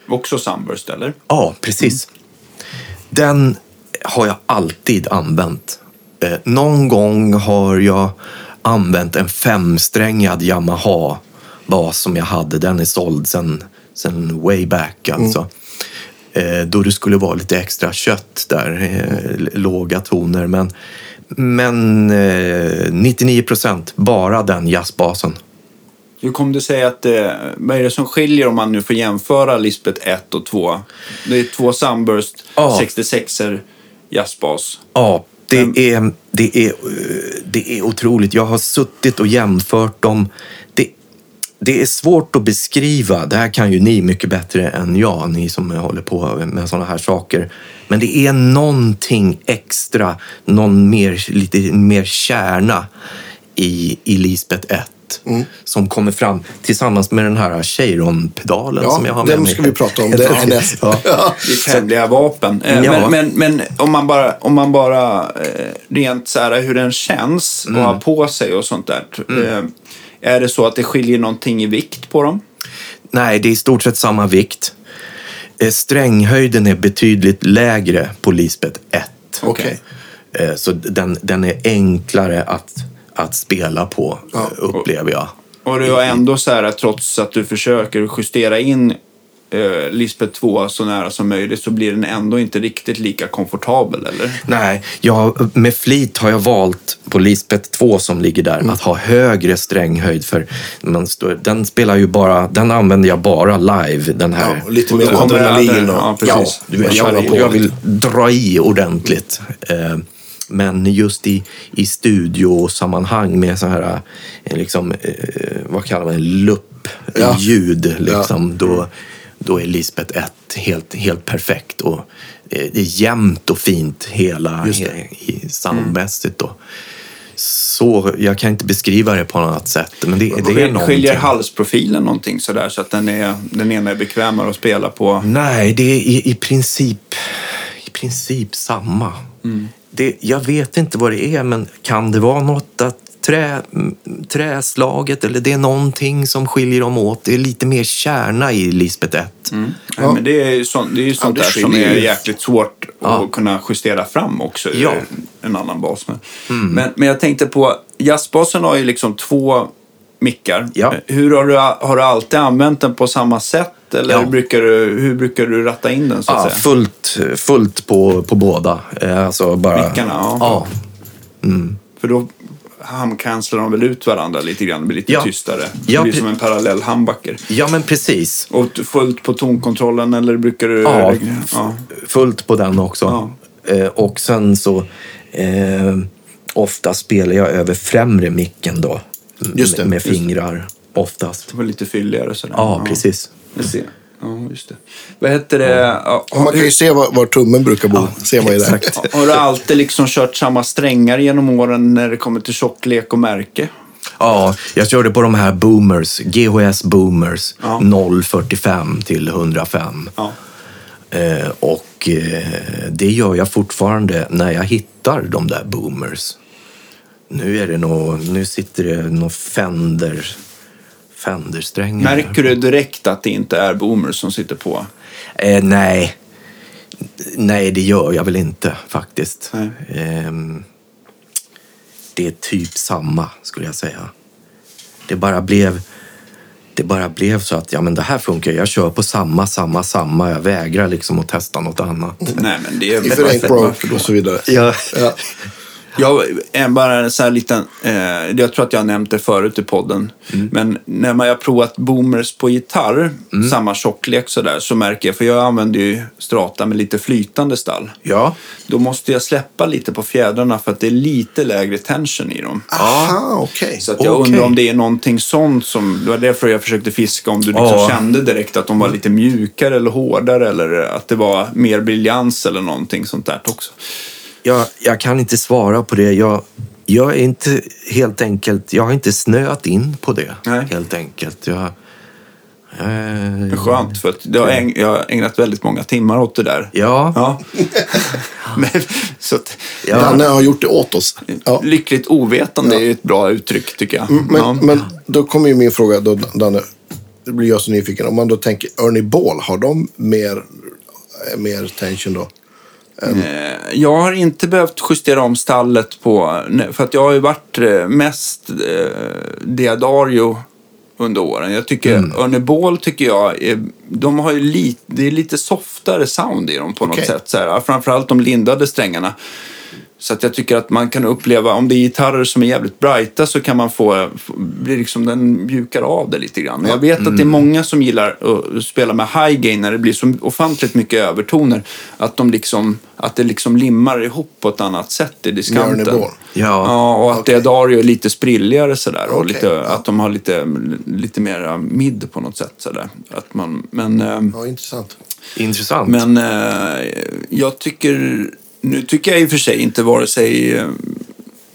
Också Sunburst, eller? Ja, precis. Den har jag alltid använt. Eh, någon gång har jag använt en femsträngad Yamaha-bas som jag hade. Den är såld sen, sen way back alltså. Eh, då det skulle vara lite extra kött där, eh, låga toner. Men, men eh, 99 procent bara den jazzbasen. Hur kom det sig att det, vad är det som skiljer om man nu får jämföra Lisbeth 1 och 2? Det är två Sunburst Ja. 66er jazzbas. Ja, det Men- är, det, är, eh, det är otroligt. Jag har suttit och jämfört dem. Det, är svårt att beskriva. Det här kan ju ni mycket bättre än jag, ni som håller på med sådana här saker. Men det är någonting extra, någon mer, lite mer kärna i, i Lisbeth 1. Som kommer fram tillsammans med den här Cheiron-pedalen Ja, som jag har med den mig. ska vi prata om. *laughs* Det är näst. *laughs* Ja. Ditt hemliga vapen. Eh, Ja. Men, men, men om man bara, om man bara eh, rent så här hur den känns Mm. och har på sig och sånt där. Eh, är det så att det skiljer någonting i vikt på dem? Nej, det är i stort sett samma vikt. Eh, Stränghöjden är betydligt lägre på Lisbeth 1. Okej. Eh, Så den, den är enklare att, att spela på, Ja. upplever jag. Och det var ändå så här trots att du försöker justera in eh, Lisbeth 2 så nära som möjligt så blir den ändå inte riktigt lika komfortabel, eller? Nej, jag, med flit har jag valt på Lisbeth 2 som ligger där Mm. att ha högre stränghöjd. För man den spelar ju bara, den använder jag bara live. Den här. Ja, lite mer adrenalin. Och, ja, precis. Du vet, jag, på jag vill dra i ordentligt. Eh, Men just i, i studiosammanhang med så här, eh, liksom, eh, vad kallar man det, lupp, Ja. ljud, liksom, då, då är Lisbeth 1 helt, helt perfekt. Och eh, det är jämnt och fint hela i, soundmässigt. Då. Så jag kan inte beskriva det på något annat sätt. Men det, det är någonting. Skiljer halsprofilen någonting sådär så att den, är, den ena är bekvämare att spela på? Nej, det är i, i, princip, i princip samma. Det, jag vet inte vad det är, men kan det vara något att trä, träslaget eller det är någonting som skiljer dem åt? Det är lite mer kärna i Lisbeth 1. Ja. Men det är ju sånt, det är ju sånt det där som är jäkligt svårt Ja. att kunna justera fram också ur Ja. en annan bas. med. Men, men jag tänkte på, jazzbasen har ju liksom två mickar. Ja. Hur har du, har du alltid använt den på samma sätt? Eller Ja. brukar du, hur brukar du ratta in den så att Ja, säga? fullt, fullt på, på båda. Eh, Alltså bara, Mickarna, ja. ja. För då hamcancelar de väl ut varandra lite grann. Blir lite Ja. tystare. Ja, det blir pre- som en parallell humbucker. Ja, men precis. Och fullt på tonkontrollen eller brukar du... Ja, ja. fullt på den också. Eh, och sen så eh, ofta spelar jag över främre micken då. Det, med fingrar oftast. Det var lite fylligare sådär. Ja, precis. Jag ser. Ja, just det. Vad heter det? Ja, man kan ju se var, var tummen brukar bo. ser man ju där. Har du alltid liksom kört samma strängar genom åren när det kommer till tjocklek och märke? Ja, jag körde på de här boomers, GHS boomers, Ja. 045 till 105. Ja. Eh, och eh, det gör jag fortfarande när jag hittar de där boomers. Nu är det nog, nu sitter det någon Fender, Fender-strängar. Märker du direkt att det inte är boomers som sitter på? Eh, nej. Nej, det gör jag väl inte faktiskt. Ehm, det är typ samma, skulle jag säga. Det bara blev... Det bara blev så att ja, men det här funkar. Jag kör på samma, samma, samma. Jag vägrar liksom att testa något annat. Nej, men det är If it ain't broke och så vidare. Ja. Ja. *laughs* Jag är bara en sån här liten, eh, jag tror att jag har nämnt det förut i podden, men när man har provat boomers på gitarr, samma tjocklek sådär, så märker jag, för jag använder ju strata med lite flytande stall. Ja. Då måste jag släppa lite på fjädrarna för att det är lite lägre tension i dem. Aha, okej. Så att jag Okej. undrar om det är någonting sånt som, det var därför jag försökte fiska om du liksom Ja. kände direkt att de var lite mjukare eller hårdare eller att det var mer briljans eller någonting sånt där också. Jag, jag kan inte svara på det. Jag, jag är inte helt enkelt... Jag har inte snöat in på det, Nej. helt enkelt. Jag, eh, Det är skönt för att jag har, äg, jag har ägnat väldigt många timmar åt det där. ja. Ja. *laughs* Men, så att, Ja. Danne har gjort det åt oss. Ja. Lyckligt ovetande är ju ett bra uttryck tycker jag. Men, ja. men då kommer ju min fråga, då, Danne. Det blir jag så nyfiken. Om man då tänker Ernie Ball, har de mer, mer tension då? Eh, Jag har inte behövt justera om stallet på, för att jag har ju varit eh, mest eh, Diadario under åren. Jag tycker, Mm. Örne tycker jag, är, de har ju lite, det är lite softare sound i dem på något Okej. sätt. Så här, framförallt de lindade strängarna. Så att jag tycker att man kan uppleva, om det är gitarrer som är jävligt brighta så kan man få, bli liksom, den mjukar av det lite grann. Och jag vet att det är många som gillar att spela med high gain när det blir så ofantligt mycket övertoner. Att, de liksom, att det liksom limmar ihop på ett annat sätt i diskanten. Ja. Ja, och att Okej. det Dario är lite sprilligare sådär. Och Okej, lite, ja. att de har lite, lite mer mid på något sätt. Sådär. Att man, men... ehm, Ja, intressant. Intressant. men eh, jag tycker, nu tycker jag i och för sig inte vare sig eh,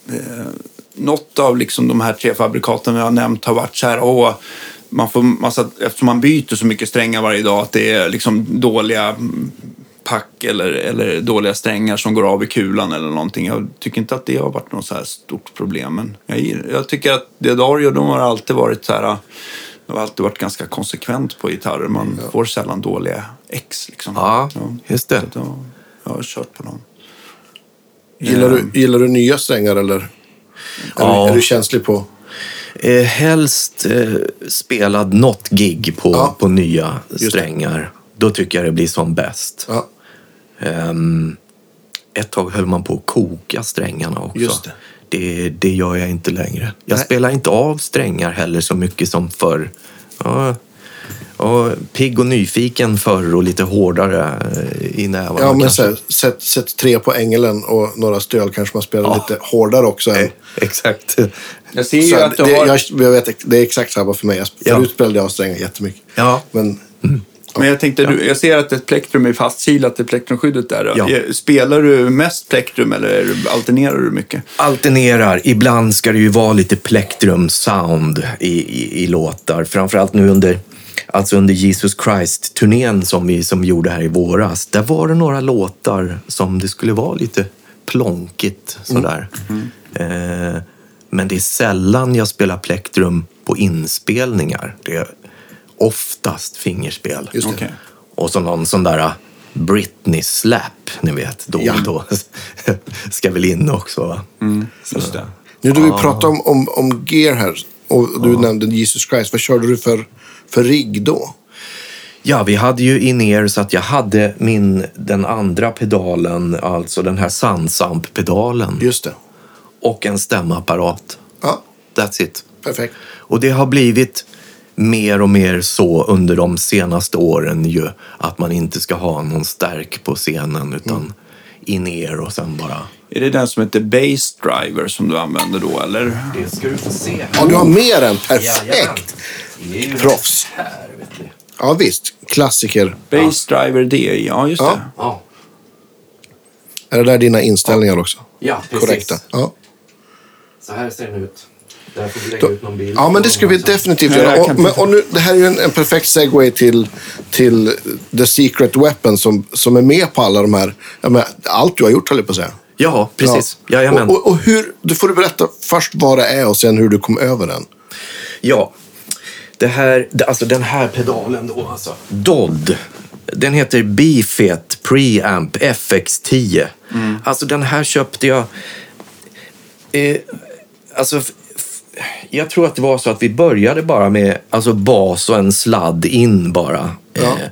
eh, något av liksom de här tre fabrikaten jag har nämnt har varit så här, åh, man får massa, eftersom man byter så mycket strängar varje dag, att det är liksom dåliga pack eller, eller dåliga strängar som går av i kulan eller någonting. Jag tycker inte att det har varit något så här stort problem. Men jag, jag tycker att Dedario, de har alltid varit så här, de har alltid varit ganska konsekvent på gitarrer. Man får sällan dåliga ex liksom. Ja, just det. Jag, jag har kört på dem. Gillar, du, gillar du nya strängar eller? Är, Ja. du, är du känslig på? Eh, helst eh, spelad något gig på, Ja. på nya strängar. Då tycker jag det blir som bäst. Ja, Ehm, ett tag höll man på att koka strängarna också. Just det. Det, det gör jag inte längre. Jag Nej. spelar inte av strängar heller så mycket som förr. Ja, ja, pigg och nyfiken förr och lite hårdare eh, i nävarna. ja men kanske. så här, sätt, sätt tre på ängelen och några stöl kanske man spelar Ja. lite hårdare också. Än, Eh, Exakt. Jag ser ju att du det, har... jag, jag vet, det är exakt samma för mig. Jag, Ja. Förut spelade jag av strängar jättemycket. Ja. Men Men jag tänkte, du, jag ser att ett plektrum är fastkilat i plektrumskyddet där. Ja. Spelar du mest plektrum eller alternerar du mycket? Alternerar. Ibland ska det ju vara lite plektrum sound i, i, i låtar. Framförallt nu under, alltså under Jesus Christ-turnén som vi som gjorde här i våras. Där var det några låtar som det skulle vara lite plonkigt sådär. Eh, men det är sällan jag spelar plektrum på inspelningar. Det är oftast fingerspel. Just det. Okej. Och så någon sån där uh, Britney-slap, ni vet, då Ja. och då. *laughs* Ska väl in också. va? Så- Just det. nu när vi pratar om, om, om gear här och du nämnde Jesus Christ. Vad körde du för, för rigg då? Ja, vi hade ju in så att jag hade min, den andra pedalen, alltså den här Sansamp-pedalen Just det. och en stämapparat. Ja, That's it. perfekt. Och det har blivit mer och mer så under de senaste åren ju att man inte ska ha någon stärk på scenen utan Mm. in-ear och sen bara... Är det den som heter Base Driver som du använder då, eller? Det ska du få se. Ja, du har mer än perfekt. Proffs. Här, vet du. Ja, visst. Klassiker. Base Driver DI, ja just Ja. det. Ja, Är det där dina inställningar också? ja precis. Korrekta. Ja. Så här ser den ut. Där får vi lägga ut någon bild. ja, men det ska vi definitivt Nej, jag göra. kan Och, men, inte- och nu, det här är ju en, en perfekt segway till, till The Secret Weapon som, som är med på alla de här... Ja, men, allt du har gjort, höll jag på att säga. Ja, precis. Ja. Jajamän. Och, och, och hur, du får du berätta först vad det är och sen hur du kom över den. Ja, det här, alltså den här pedalen då alltså. Dodd. Den heter Bifet Preamp FX10. Alltså den här köpte jag... Eh, alltså, jag tror att det var så att vi började bara med alltså bas och en sladd in bara. Ja. Eh,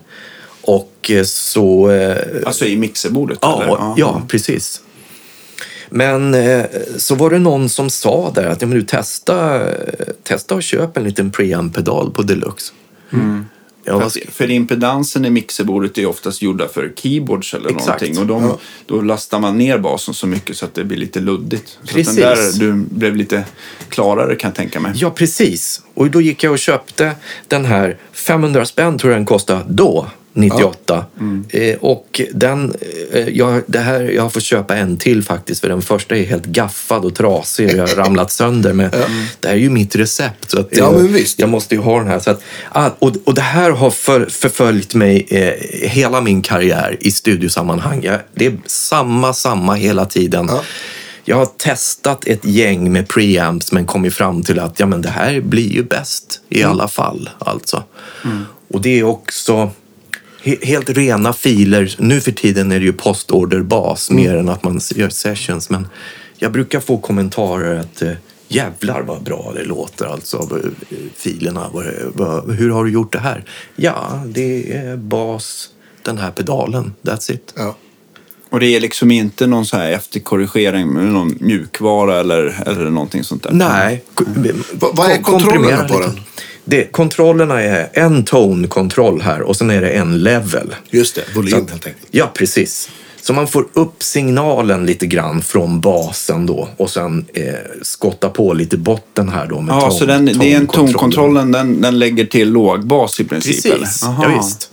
och så... Eh, Alltså i mixerbordet? Ja, eller? ja, precis. Men eh, så var det någon som sa där att ja, men du testa, testa och köp en liten preamp-pedal på deluxe. Ja, För, för impedansen i mixerbordet är oftast gjorda för keyboards eller Exakt. någonting. Och de, då lastar man ner basen så mycket så att det blir lite luddigt. Så Precis. den där du blev lite klarare kan jag tänka mig. ja, precis. Och då gick jag och köpte den här. 500 spänn tror jag den kostade då. 98. Eh, och den, eh, jag, det här, jag har fått köpa en till faktiskt för den första är helt gaffad och trasig och jag har ramlat sönder. Men *laughs* det här är ju mitt recept. Så att, Ja, eh, men visst. Jag måste ju ha den här. Så att, ah, och, och det här har för, förföljt mig eh, hela min karriär i studiosammanhang. Jag, det är samma, samma hela tiden. Ja. Jag har testat ett gäng med preamps men kommit fram till att ja, men det här blir ju bäst i alla fall. Alltså. Och det är också helt rena filer. Nu för tiden är det ju postorderbas mer än att man gör sessions. Men jag brukar få kommentarer att eh, jävlar vad bra det låter alltså. eh, Filerna. Hur har du gjort det här? Ja, det är bas, den här pedalen. That's it. Ja. Och det är liksom inte någon så här efterkorrigering med någon mjukvara eller, eller någonting sånt där? Nej. Vad- vad är komprimera på den? Det, kontrollerna är en tone-kontroll här och sen är det en level. Just det, volym helt enkelt. Ja, precis. Så man får upp signalen lite grann från basen då och sen eh, skotta på lite botten här då med Ja, ton, så den, det är en tonkontrollen. den, den lägger till lågbas i princip? Precis, ja, visst.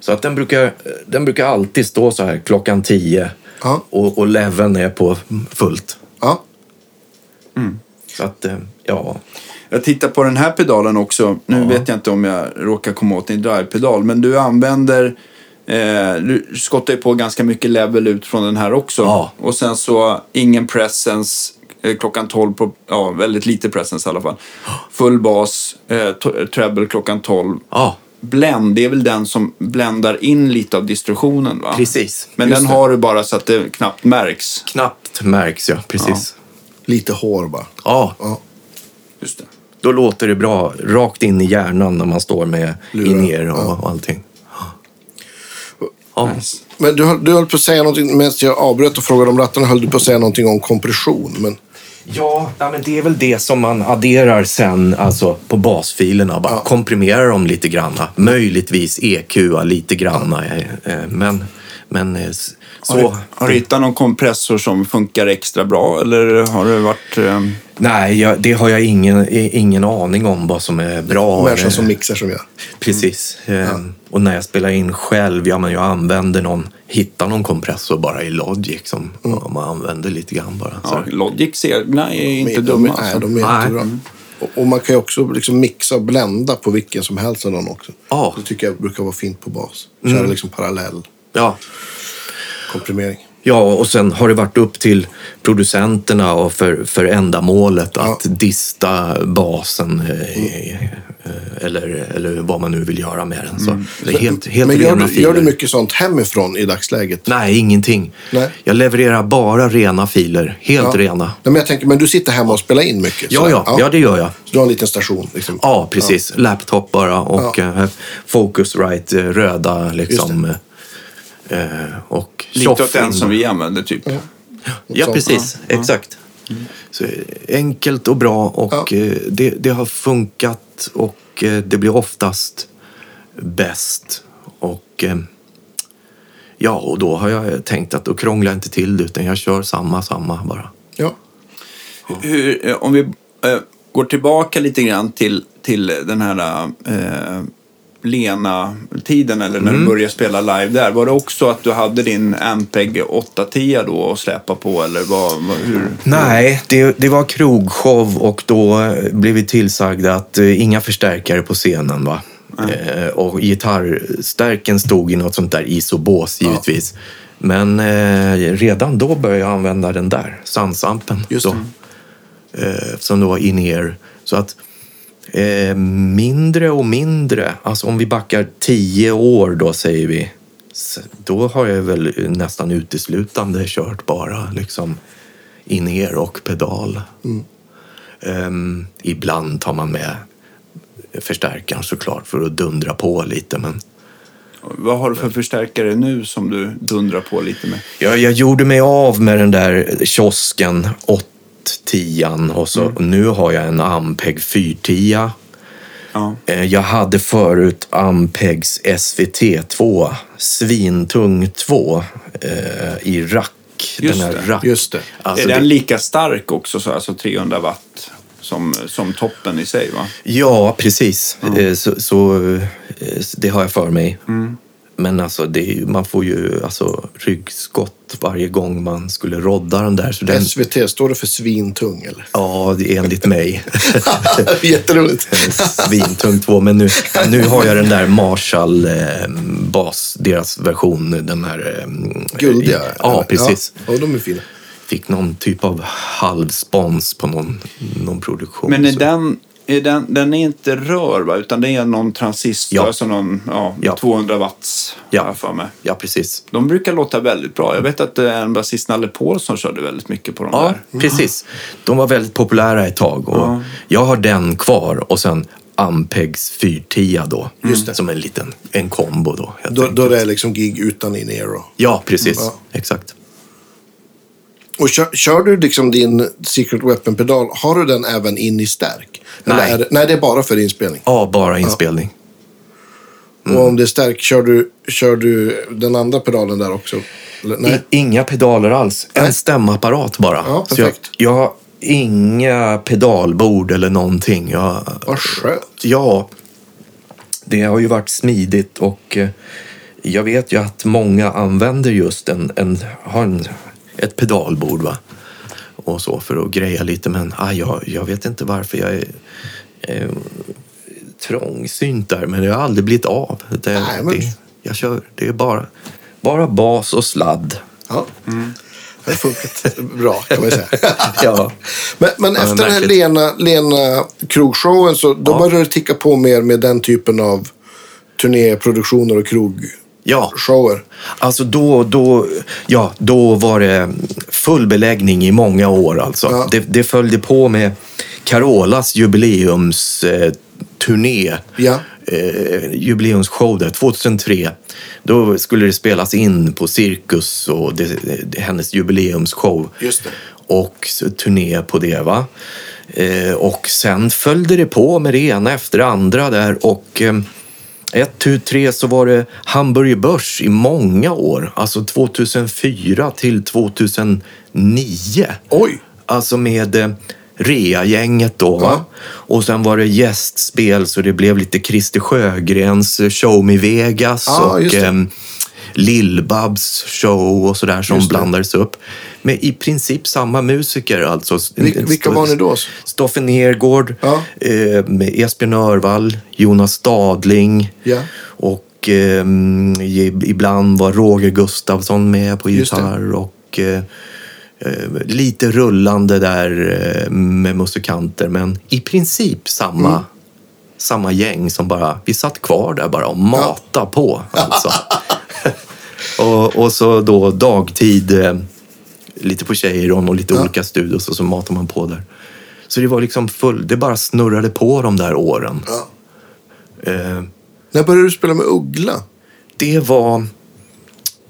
Så att den brukar, den brukar alltid stå så här klockan 10 Ja. och, och leveln är på fullt. Ja. Så att, eh, ja. Jag tittar på den här pedalen också. Nu vet jag inte om jag råkar komma åt din drivepedal, men du använder... Eh, du skottar ju på ganska mycket level ut från den här också. Ja. Och sen så ingen presence eh, klockan 12, på, ja väldigt lite presence i alla fall. Full bas, eh, treble klockan 12. Ja, Blend, det är väl den som bländar in lite av distorsionen va? precis. Men den det. har du bara så att det knappt märks. knappt märks, ja. Precis. Lite hår bara. Ja. Ja. Just det. Då låter det bra. Rakt in i hjärnan när man står med Lurar. in och, och allting. Ja. Nice. Men du, höll- du höll på att säga någonting, medan jag avbröt och frågade om rattarna, höll du på att säga någonting om kompression. Men Ja, ja, men det är väl det som man adderar sen alltså på basfilerna. Bara komprimerar dem lite granna. Möjligtvis EQa lite granna. eh, eh, Men, men s- Har, du, så... har du hittat någon kompressor som funkar extra bra eller har det varit... Eh, Nej, jag, det har jag ingen, ingen aning om vad som är bra. människan som mixar som gör. Precis. Eh, Och när jag spelar in själv, ja men jag använder någon, hittar någon kompressor bara i Logic som ja, man använder lite grann bara. Ja, Logics egna är inte de, dumma. alltså. Nej, de är Nej. jättebra. Och, och man kan ju också liksom mixa och blända på vilken som helst av dem också. Ja. Det tycker jag brukar vara fint på bas. Köra liksom parallell Ja. Komprimering. Ja, och sen har det varit upp till producenterna och för, för ändamålet att dista basen eh, eller, eller vad man nu vill göra med den. Så det är helt, helt Men gör du, gör du mycket sånt hemifrån i dagsläget? Nej, ingenting. Nej. Jag levererar bara rena filer. Helt Ja. rena. Nej, men jag tänker, men du sitter hemma och spelar in mycket? Ja, ja, ja, det gör jag. Så du har en liten station? Liksom. Ja, precis. Laptop bara och eh, Focusrite röda liksom. och Lite åt den som vi använder typ. Ja, Sånt. precis. Exakt. Så, eh, enkelt och bra och Ja. eh, det, det har funkat och eh, det blir oftast bäst. Och eh, ja, och då har jag tänkt att då krånglar jag inte till det utan jag kör samma, samma bara. Ja. Hur, om vi går tillbaka lite grann till, till den här eh, Lena-tiden, eller när Mm. du började spela live där. Var det också att du hade din Ampeg 810 då att släpa på, eller vad, hur? Nej, det, det var krogshow och då blev vi tillsagda att eh, inga förstärkare på scenen. Va? Eh, och gitarrstärken stod i något sånt där isobås givetvis. Men eh, redan då började jag använda den där, Sansampen. Just då. Eh, som då var in-ear. Så att eh, mindre och mindre, alltså om vi backar tio år då säger vi. Då har jag väl nästan uteslutande kört bara liksom in-ear och pedal. Ehm, ibland tar man med förstärkaren såklart för att dundra på lite. Men Vad har du för förstärkare nu som du dundrar på lite med? jag, jag gjorde mig av med den där kiosken 810 och så och nu har jag en Ampeg 410. Ja. Eh, Jag hade förut Ampegs SVT2, svintung 2 eh, i rack. Just den här det, rack. just det. Alltså är den det- lika stark också, så, alltså 300 watt, som, som toppen i sig? va? Ja, precis. Eh, Så, så eh, det har jag för mig. Mm. Men alltså, det man får ju alltså, ryggskott varje gång man skulle rodda den där. Så den, SVT, står det för svintung eller? ja, det är enligt mig. *laughs* Jätteroligt. Svintung 2. Men nu, nu har jag den där Marshall eh, bas, deras version. Den här... Eh, Guldiga? Ja, eller? precis. Ja, de är fina. Fick någon typ av halvspons på någon, någon produktion. Men är så- den, den, den är inte rör, va? utan det är någon transistor, Ja. alltså någon ja, Ja. 200 watts, Ja. för mig. Ja, precis. De brukar låta väldigt bra. Jag vet att eh, en basist, Nalle Paulsson, körde väldigt mycket på de Ja, där. precis. De var väldigt populära ett tag. Och Ja. Jag har den kvar och sen Ampegs 410 då. Just det. Som en liten en kombo då. Då, då det är liksom gig utan in-ear. Ja, precis. Ja. Exakt. Och kör, kör du liksom din Secret Weapon-pedal, har du den även in i stärk? Eller Nej. Det, nej, det är bara för inspelning. Ja, bara inspelning. Mm. Och om det är stärk, kör du, kör du den andra pedalen där också? Eller, nej. I, inga pedaler alls. En Nej. stämapparat bara. Ja, Så jag, perfekt. jag har inga pedalbord eller någonting. Jag, Vad skönt. Ja, det har ju varit smidigt och eh, jag vet ju att många använder just en, en, har en ett pedalbord va? och så för att greja lite. Men ah, jag, jag vet inte varför jag är eh, trångsynt där, men det har aldrig blivit av. Det, Nej, men- det, jag kör, det är bara, bara bas och sladd. Ja. Det har funkat bra kan man säga. *laughs* Ja. Men, men Ja, efter den här. Lena, Lena krogshowen så då Ja. började det ticka på mer med den typen av turnéproduktioner och krogshower. Ja, alltså då, då, ja, då var det full beläggning i många år. Alltså. Ja. Det, det följde på med Carolas jubileumsturné. Eh. Ja. eh, jubileumsshow där, 2003. Då skulle det spelas in på Cirkus och det, det, hennes jubileumsshow. Just det. Och turné på det. va. Eh, och sen följde det på med det ena efter det andra där. Och ett, tu, tre så var det Hamburger Börs i många år. Alltså 2004 till 2009. Oj! Alltså med eh, Rea-gänget då. Va? Och sen var det gästspel så det blev lite Christer Sjögrens eh, Show Me Vegas Ja, och eh, Lill-Babs show och sådär som blandades upp. Med i princip samma musiker alltså. Vil- vilka var ni då? Stoffe Nergård, Ja. eh, Esbjörn Örvall, Jonas Stadling Ja. och eh, ibland var Roger Gustafsson med på gitarr och eh, eh, lite rullande där eh, med musikanter men i princip samma, Mm. samma gäng som bara, vi satt kvar där bara och mata på alltså. *laughs* *laughs* och, och så då dagtid eh, lite på Cheiron och lite Ja. olika studios och så matar man på där. Så det var liksom full, det bara snurrade på de där åren. Ja. Eh, När började du spela med Uggla? det var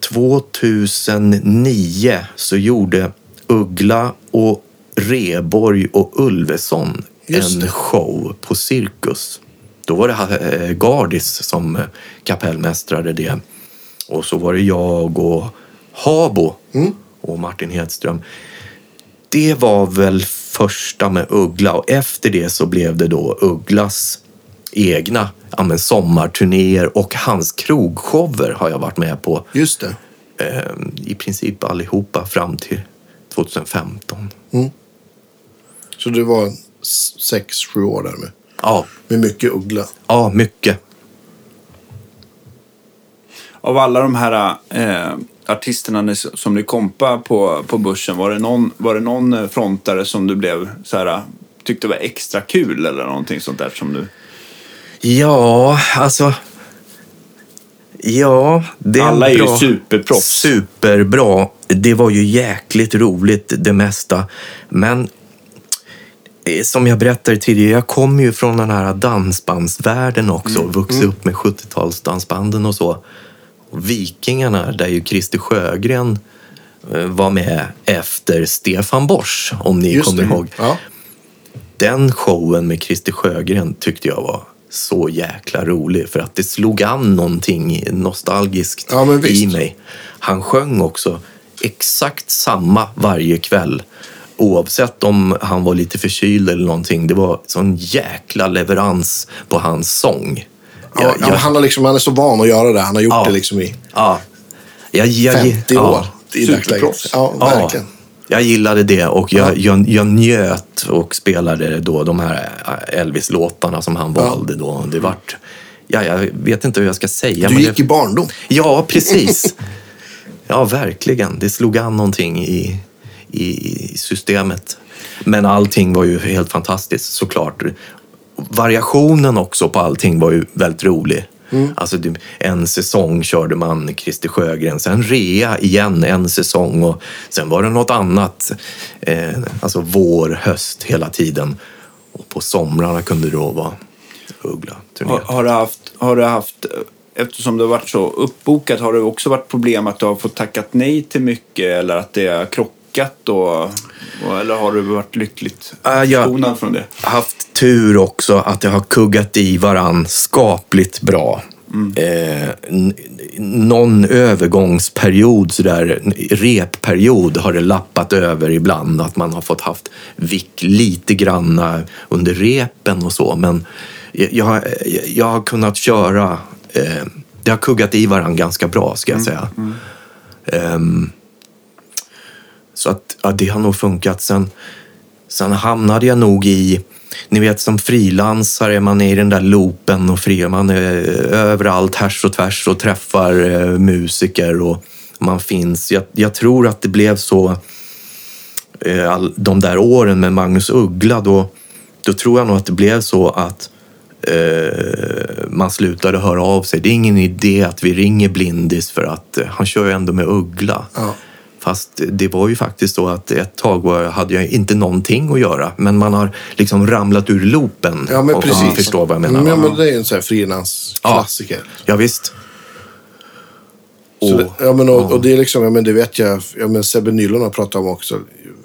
2009 så gjorde Uggla och Reborg och Ulveson en show på Cirkus. Då var det eh, Gardis som eh, kapellmästrade det. Och så var det jag och Habo och Martin Hedström. Det var väl första med Uggla och efter det så blev det då Ugglas egna ja, men sommarturnéer och hans krogshower har jag varit med på Just det. eh, i princip allihopa fram till 2015. Så du var sex, sju år där med, Ja, med mycket uggla. ja mycket. Av alla de här eh, artisterna som ni kompa på, på börsen, var det, någon, var det någon eh, frontare som du blev så här, tyckte var extra kul eller någonting sånt där som du... Ja, alltså... Ja, det är Alla är ju bra, superproffs. Superbra. Det var ju jäkligt roligt det mesta. Men eh, som jag berättade tidigare, jag kommer ju från den här dansbandsvärlden också. Mm. Vuxit upp med 70-talsdansbanden och så. Vikingarna, där ju Christer Sjögren eh, var med efter Stefan Borsch, om ni Just kommer det. ihåg. Ja. Den showen med Christer Sjögren tyckte jag var så jäkla rolig för att det slog an någonting nostalgiskt Ja, i mig. Han sjöng också exakt samma varje kväll. Oavsett om han var lite förkyld eller någonting. Det var sån jäkla leverans på hans sång. Ja, Jag- han, har liksom, han är så van att göra det. Han har gjort Ja. det liksom i ja. Jag, jag, 50 ja. år i. Superproffs. Ja, verkligen. jag gillade det och jag, Ja. jag, jag njöt och spelade då de här Elvis-låtarna som han valde då. Det vart, ja, jag vet inte hur jag ska säga. Du men gick det, i barndom. Ja, *laughs* precis. Ja, verkligen. Det slog an någonting i, i systemet. Men allting var ju helt fantastiskt såklart. Variationen också på allting var ju väldigt rolig. Alltså typ, en säsong körde man Christer Sjögren, sen rea igen en säsong och sen var det något annat. Eh, alltså vår, höst hela tiden. Och på somrarna kunde det då vara Uggla-turné. Har, har, du haft, har du haft, eftersom det har varit så uppbokat, har det också varit problem att du har fått tackat nej till mycket eller att det har krockat? Och, och, eller har du varit lyckligt Ah, ja. skonad från det? haft tur också att det har kuggat i varann skapligt bra. Eh, n- någon övergångsperiod, sådär, repperiod, har det lappat över ibland. Att man har fått haft vick lite granna under repen och så. Men jag, jag, har- jag har kunnat köra... Eh, det har kuggat i varann ganska bra, ska jag säga. Ehm, så att ja, det har nog funkat. Sen, sen hamnade jag nog i, ni vet som frilansare, man är i den där loopen och fri, man är överallt härs och tvärs och träffar eh, musiker och man finns. Jag, jag tror att det blev så eh, all, de där åren med Magnus Uggla, då, då tror jag nog att det blev så att eh, man slutade höra av sig. Det är ingen idé att vi ringer Blindis för att eh, han kör ju ändå med Uggla. Ja. Fast det var ju faktiskt så att ett tag var, hade jag inte någonting att göra. Men man har liksom ramlat ur loopen. Ja, men om precis. ni förstår vad jag menar. Ja, men det är ju en sån här frilansklassiker. Ja, visst. Så Och- det, ja, men, och, och det är liksom, ja, men det vet jag, ja, men Sebbe Nylund har pratat om också.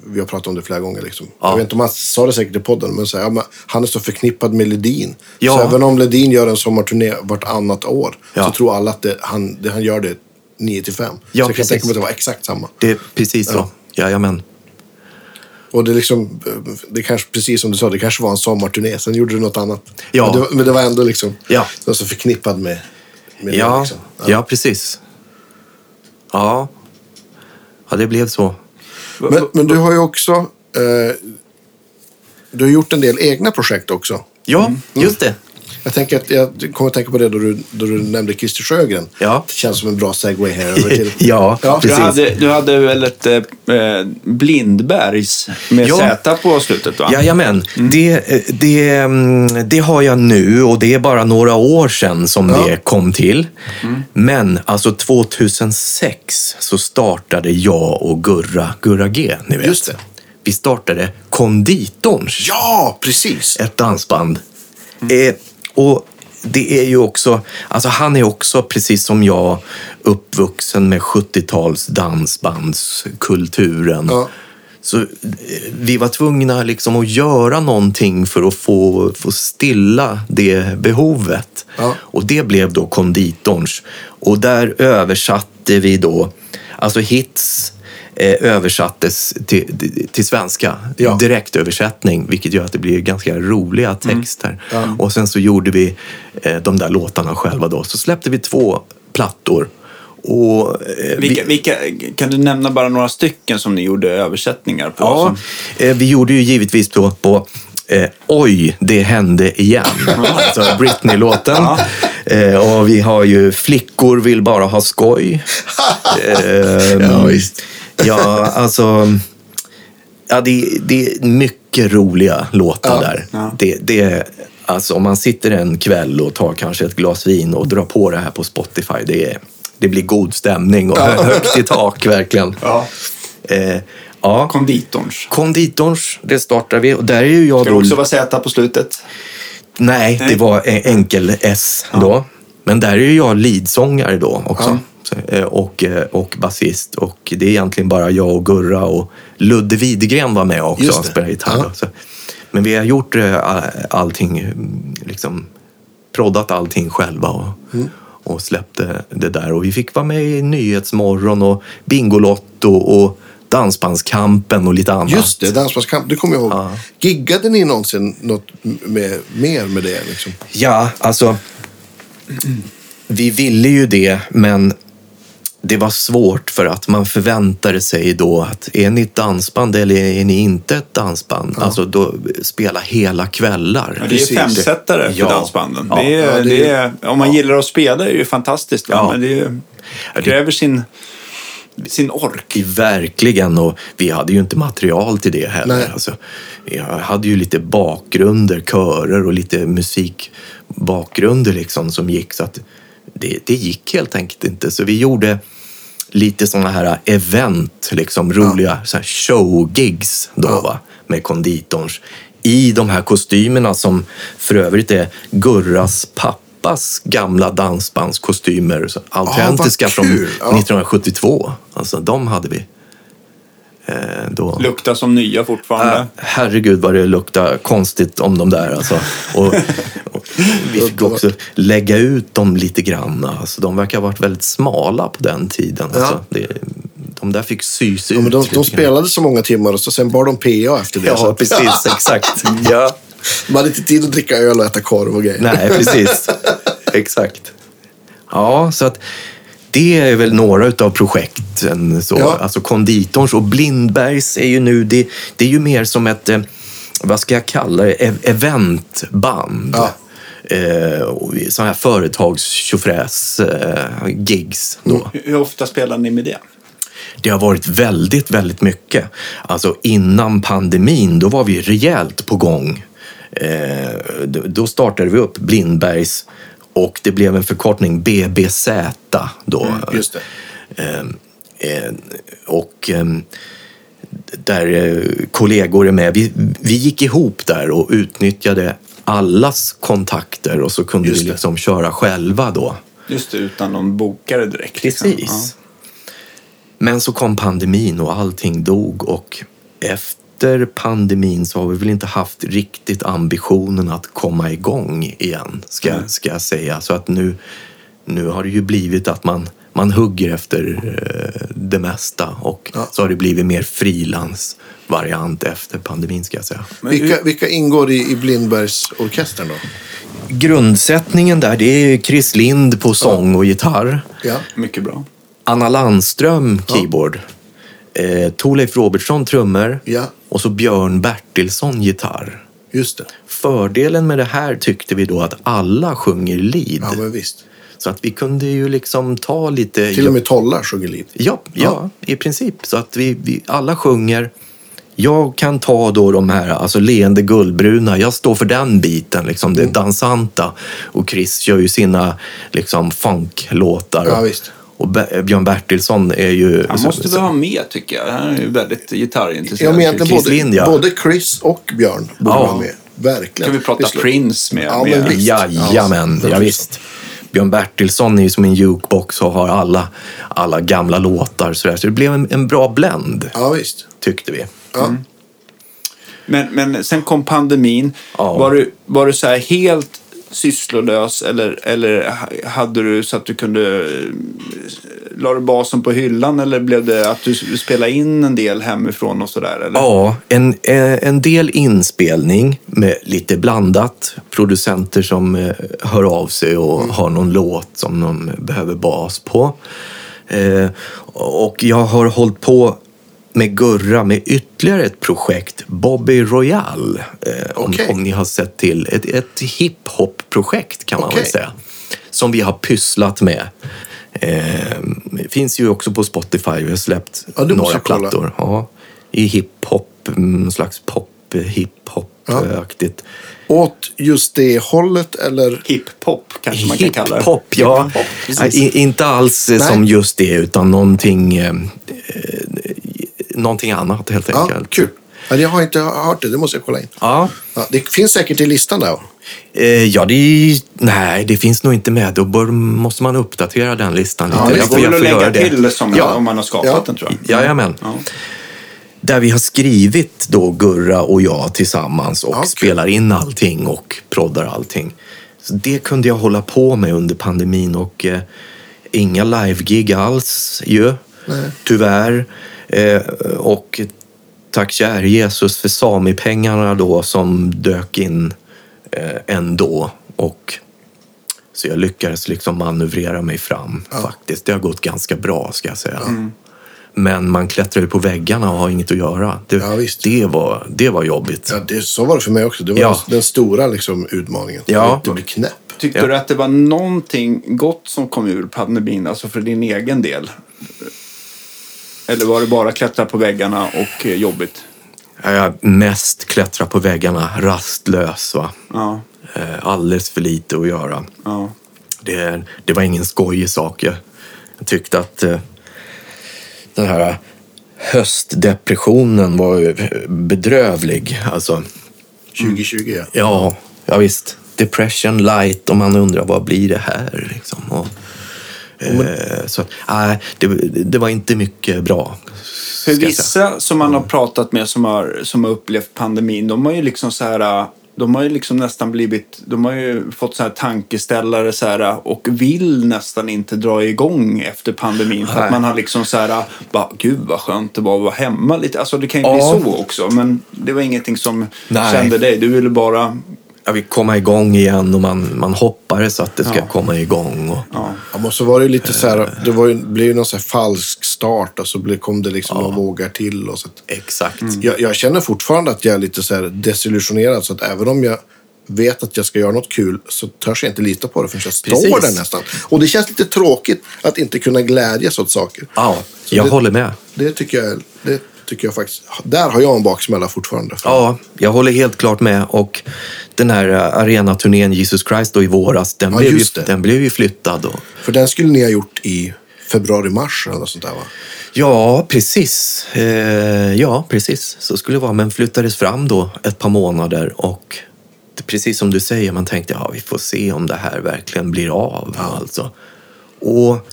Vi har pratat om det flera gånger. Liksom. Ja. Jag vet inte om han sa det säkert i podden, men, så här, ja, men han är så förknippad med Ledin. Ja. Så även om Ledin gör en sommarturné vartannat år Ja. så tror alla att det, han, det, han gör det 9 till 5. Ja, så jag kan tänka mig att det var exakt samma. Det är precis så. Ja. Jajamän. Och det är liksom, det kanske, precis som du sa, det kanske var en sommarturné. Sen gjorde du något annat. Ja. Men, det, var- men det var ändå liksom, Ja. det var så förknippad med, med det. Ja, Liksom. ja. precis. Ja. ja, det blev så. Men, men du har ju också eh, du har gjort en del egna projekt också. Ja, just det. Jag tänker att jag kommer att tänka på det då du, då du nämnde Christer Sjögren. Ja. Det känns som en bra segway här över till... *laughs* Ja, Ja. Du hade, du hade väl ett eh, eh, Blindbergs med Ja. Z på slutet va? Jajamän, det, det, mm, det har jag nu och det är bara några år sedan som Ja. det kom till. Men alltså 2006 så startade jag och Gurra, Gurra G, ni vet. Just det. Vi startade Konditorns, Ja, precis! ett dansband. Eh, och det är ju också, alltså han är också precis som jag uppvuxen med 70-tals dansbandskulturen. Ja. Så eh, vi var tvungna liksom att göra någonting för att få, få stilla det behovet. Ja. Och det blev då konditorns. Och där översatte vi då, alltså hits översattes till, till svenska. Ja. Direktöversättning, vilket gör att det blir ganska roliga texter. Ja. Och sen så gjorde vi eh, de där låtarna själva då. Så släppte vi två plattor. Och, eh, vi- Vilka, vilka, kan du nämna bara några stycken som ni gjorde översättningar på? Ja, Som, eh, vi gjorde ju givetvis då på eh, Oj, det hände igen. *laughs* alltså Britney-låten. Eh, och vi har ju Flickor vill bara ha skoj. *laughs* Eh, Ja, visst. Ja, alltså. Ja, det, det är mycket roliga låtar Ja. där. Ja. Det, det, alltså, om man sitter en kväll och tar kanske ett glas vin och drar på det här på Spotify. Det, det blir god stämning och Ja. högt i tak verkligen. ja. Eh, ja. Konditorns. Konditorns, det startar vi. Och där är ju jag Ska då... det också vara Z på slutet? Nej, det Nej. var en- enkel S då. Men där är ju jag leadsångare då också. Eh, Och, eh, och basist. Och det är egentligen bara jag och Gurra och Ludde Widegren var med också och spelade gitarr. Ja. Så, men vi har gjort eh, all- allting, liksom proddat allting själva och, Mm. och släppte det där. Och vi fick vara med i Nyhetsmorgon och Bingolotto och Dansbandskampen och lite annat. Just det, Dansbandskamp. Det kommer jag ihåg. Ja. Giggade ni någonsin något med, mer med det? Liksom? Ja, alltså. Vi ville ju det, men det var svårt för att man förväntade sig då att är ni ett dansband eller är ni inte ett dansband? Alltså då spela hela kvällar. Ja, det är Precis. femsättare för Ja. dansbanden. Ja. Det är, Ja, det det är- om man gillar att spela är det ju fantastiskt. Ja. Men det, är, det kräver sin, sin ork. Verkligen, och vi hade ju inte material till det heller. Nej. Alltså, jag hade ju lite bakgrunder, körer och lite musikbakgrunder liksom som gick. Så att det, det gick helt enkelt inte. Så vi gjorde lite sådana här event, liksom roliga här showgigs då, Ja. va? med konditorns. I de här kostymerna som för övrigt är Gurras pappas gamla dansbandskostymer. Autentiska vad från kul. Ja. 1972. Alltså de hade vi. Eh, då. Luktar som nya fortfarande. Äh, herregud vad det luktar konstigt om de där. Alltså. Och, och *laughs* vi fick också lägga ut dem lite grann. Alltså, de verkar ha varit väldigt smala på den tiden. Alltså, det, de där fick sys ut. Ja, men de, de spelade så många timmar och så sen bar de PA efter det. så Ja, att- precis. *laughs* Exakt. Ja. De hade inte tid att dricka öl och äta korv och grejer. Nej, precis. *laughs* Exakt. Ja, så att det är väl några av projekten. Så. Ja. Alltså konditorns och Blindbergs är ju nu, det, det är ju mer som ett, eh, vad ska jag kalla det, eventband. Ja. Eh, sådana här företags eh, gigs då. Hur, ofta spelar ni med det? Det har varit väldigt, väldigt mycket. Alltså innan pandemin, då var vi rejält på gång. Eh, då- då startade vi upp Blindbergs och det blev en förkortning BBZ då. Just det. Eh, eh, och där kollegor är med. Vi, vi gick ihop där och utnyttjade allas kontakter och så kunde vi liksom köra själva då. Just det, utan någon bokare direkt. liksom. Precis. Men så kom pandemin och allting dog och efter pandemin så har vi väl inte haft riktigt ambitionen att komma igång igen, ska, Nej. ska jag säga. Så att nu, nu har det ju blivit att man, man hugger efter eh, det mesta och Ja. så har det blivit mer frilansvariant efter pandemin, ska jag säga. Men Vilka, vilka ingår i, i Blindbergsorkestern då? Grundsättningen där, det är Chris Lind på sång och gitarr. Ja. Mycket bra. Anna Landström keyboard. Eh, Torleif Robertsson trummor. Ja. Och så Björn Bertilsson gitarr. Just det. Fördelen med det här tyckte vi då att alla sjunger lead. Ja, men visst. Så att vi kunde ju liksom ta lite... Till och med tollar sjunger lead. Ja, ja, i princip. Så att vi, vi alla sjunger. Jag kan ta då de här alltså leende guldbruna. Jag står för den biten, liksom Mm. det dansanta. Och Chris kör ju sina liksom funklåtar. Ja, visst. Och Be- Björn Bertilsson är ju... Han måste vi ha med tycker jag. Han är ju väldigt gitarrintresserad. Ja, men både, Lind, ja. både Chris och Björn borde Ja. vara med. Verkligen. Kan vi prata Visst. Prince med? Ja, med men visst. Jajamän, Ja, ja, visst. Björn Bertilsson är ju som en jukebox och har alla, alla gamla låtar. Så, där. så det blev en, en bra blend, Ja, visst. tyckte vi. Ja. Men, men sen kom pandemin. Ja. Var du, var du så här helt sysslolös eller, eller ha- hade du så att du kunde... La du basen på hyllan eller blev det att du spelade in en del hemifrån och sådär? Ja, en, eh, en del inspelning med lite blandat. Producenter som eh, hör av sig och har någon låt som de behöver bas på. Eh, och jag har hållit på med Gurra med ytterligare ett projekt, Bobby Royal. Eh, om, Okej. om ni har sett till. Ett, ett hiphop-projekt kan man Okej. väl säga. Som vi har pysslat med. Eh, finns ju också på Spotify. Vi har släppt Ja, några plattor. Ja, I hiphop, mm, slags pop, hiphop-aktigt. Åt just det hållet eller? Hiphop kanske man kan kalla det. Hiphop, ja. Hiphop, Ja, precis. i- inte alls eh, Nej. som just det, utan någonting, eh, någonting annat helt Ja, enkelt. kul. Ja, jag har inte hört det, det måste jag kolla in. Ja, Ja, det finns säkert i listan där. eh, ja det nej, det finns nog inte med. Då bör, måste man uppdatera den listan lite. Ja, det Jag går väl att lägga till som Ja. om man har skapat Ja. den tror jag. Jajamän. Ja. Där vi har skrivit då Gurra och jag tillsammans och Ja, kul. spelar in allting och proddar allting. Så det kunde jag hålla på med under pandemin och eh, inga live-gig alls ju, Nej. tyvärr. Eh, och tack käre Jesus för Sami-pengarna då som dök in eh, ändå. Och så jag lyckades liksom manövrera mig fram faktiskt. Det har gått ganska bra ska jag säga. Men man klättrar ju på väggarna och har inget att göra. Det, Ja, visst. det, var, det var jobbigt. Ja, det, så var det för mig också. Det var Ja. den stora liksom, utmaningen. Ja. Det blir knäpp. Tyckte Ja. du att det var någonting gott som kom ur pandemin, alltså för din egen del? Eller var det bara klättra på väggarna och eh, jobbigt? Jag mest klättrar på väggarna, rastlös. Va? Ja, Eh, Alldeles för lite att göra. ja. Det, det var ingen skojig sak. Jag, jag tyckte att eh, den här höstdepressionen var ju bedrövlig. Alltså, 2020, ja. ja, ja visst. Depression light och man undrar vad blir det här? Liksom. Och, eh, så, nej, det, det var inte mycket bra. För vissa som man har pratat med som har, som har upplevt pandemin, de har ju liksom så här... De har ju liksom nästan blivit, de har ju fått så här tankeställare så här, och vill nästan inte dra igång efter pandemin. För att man har liksom så här, bara, gud vad skönt det var att vara hemma lite. Alltså det kan ju Ja. bli så också. Men det var ingenting som Nej. kände dig. Du ville bara, Jag vill komma igång igen och man, man hoppades att det ska Ja. komma igång. Och, ja. Ja, men så var det lite så här, det var ju, blev ju någon så här falsk start och så blev, kom det liksom några vågar till. Och så att, Exakt. jag, jag känner fortfarande att jag är lite så här desillusionerad. Så att även om jag vet att jag ska göra något kul så törs jag inte lita på det förrän jag står Precis. där nästan. Och det känns lite tråkigt att inte kunna glädjas åt saker. Ja, Så jag det- håller med. Det tycker jag, det tycker jag faktiskt. Där har jag en baksmälla fortfarande. Ja, jag håller helt klart med. Och den här eh, arenaturnén Jesus Christ då i våras, den, Ja, blev, ju, det. den blev ju flyttad. Och, För den skulle ni ha gjort i februari-mars eller något sånt där va? ja, precis. Eh, ja, precis. Så skulle det vara. Men flyttades fram då ett par månader. Och precis som du säger, man tänkte ja, vi får se om det här verkligen blir av. Alltså. Och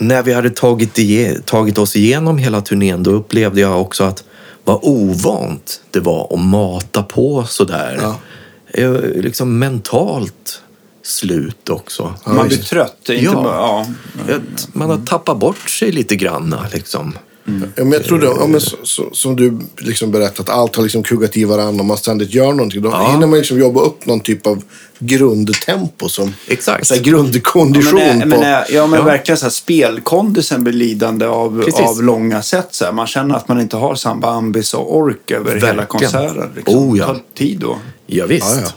när vi hade tagit, ige- tagit oss igenom hela turnén då upplevde jag också att vad ovant det var att mata på sådär. Ja. Jag, liksom mentalt slut också. man blir trött. Inte Ja. bara, ja. Man har tappat bort sig lite grann. Liksom. Ja, men jag tror det, ja, men så, så, som du liksom berättat, allt har liksom kuggat i varandra och man ständigt gör någonting. Då Ja. hinner man liksom jobba upp någon typ av grundtempo som Exakt. så här, grundkondition. Ja, men, är- på, men, är- ja, men Ja. verkligen så här, spelkondisen blir lidande av, Precis. av långa set. Så här. Man känner att man inte har samma ambis och ork över hela Verkligen. konserten. Liksom. Oh, ja. Det tar tid då. Ja, visst.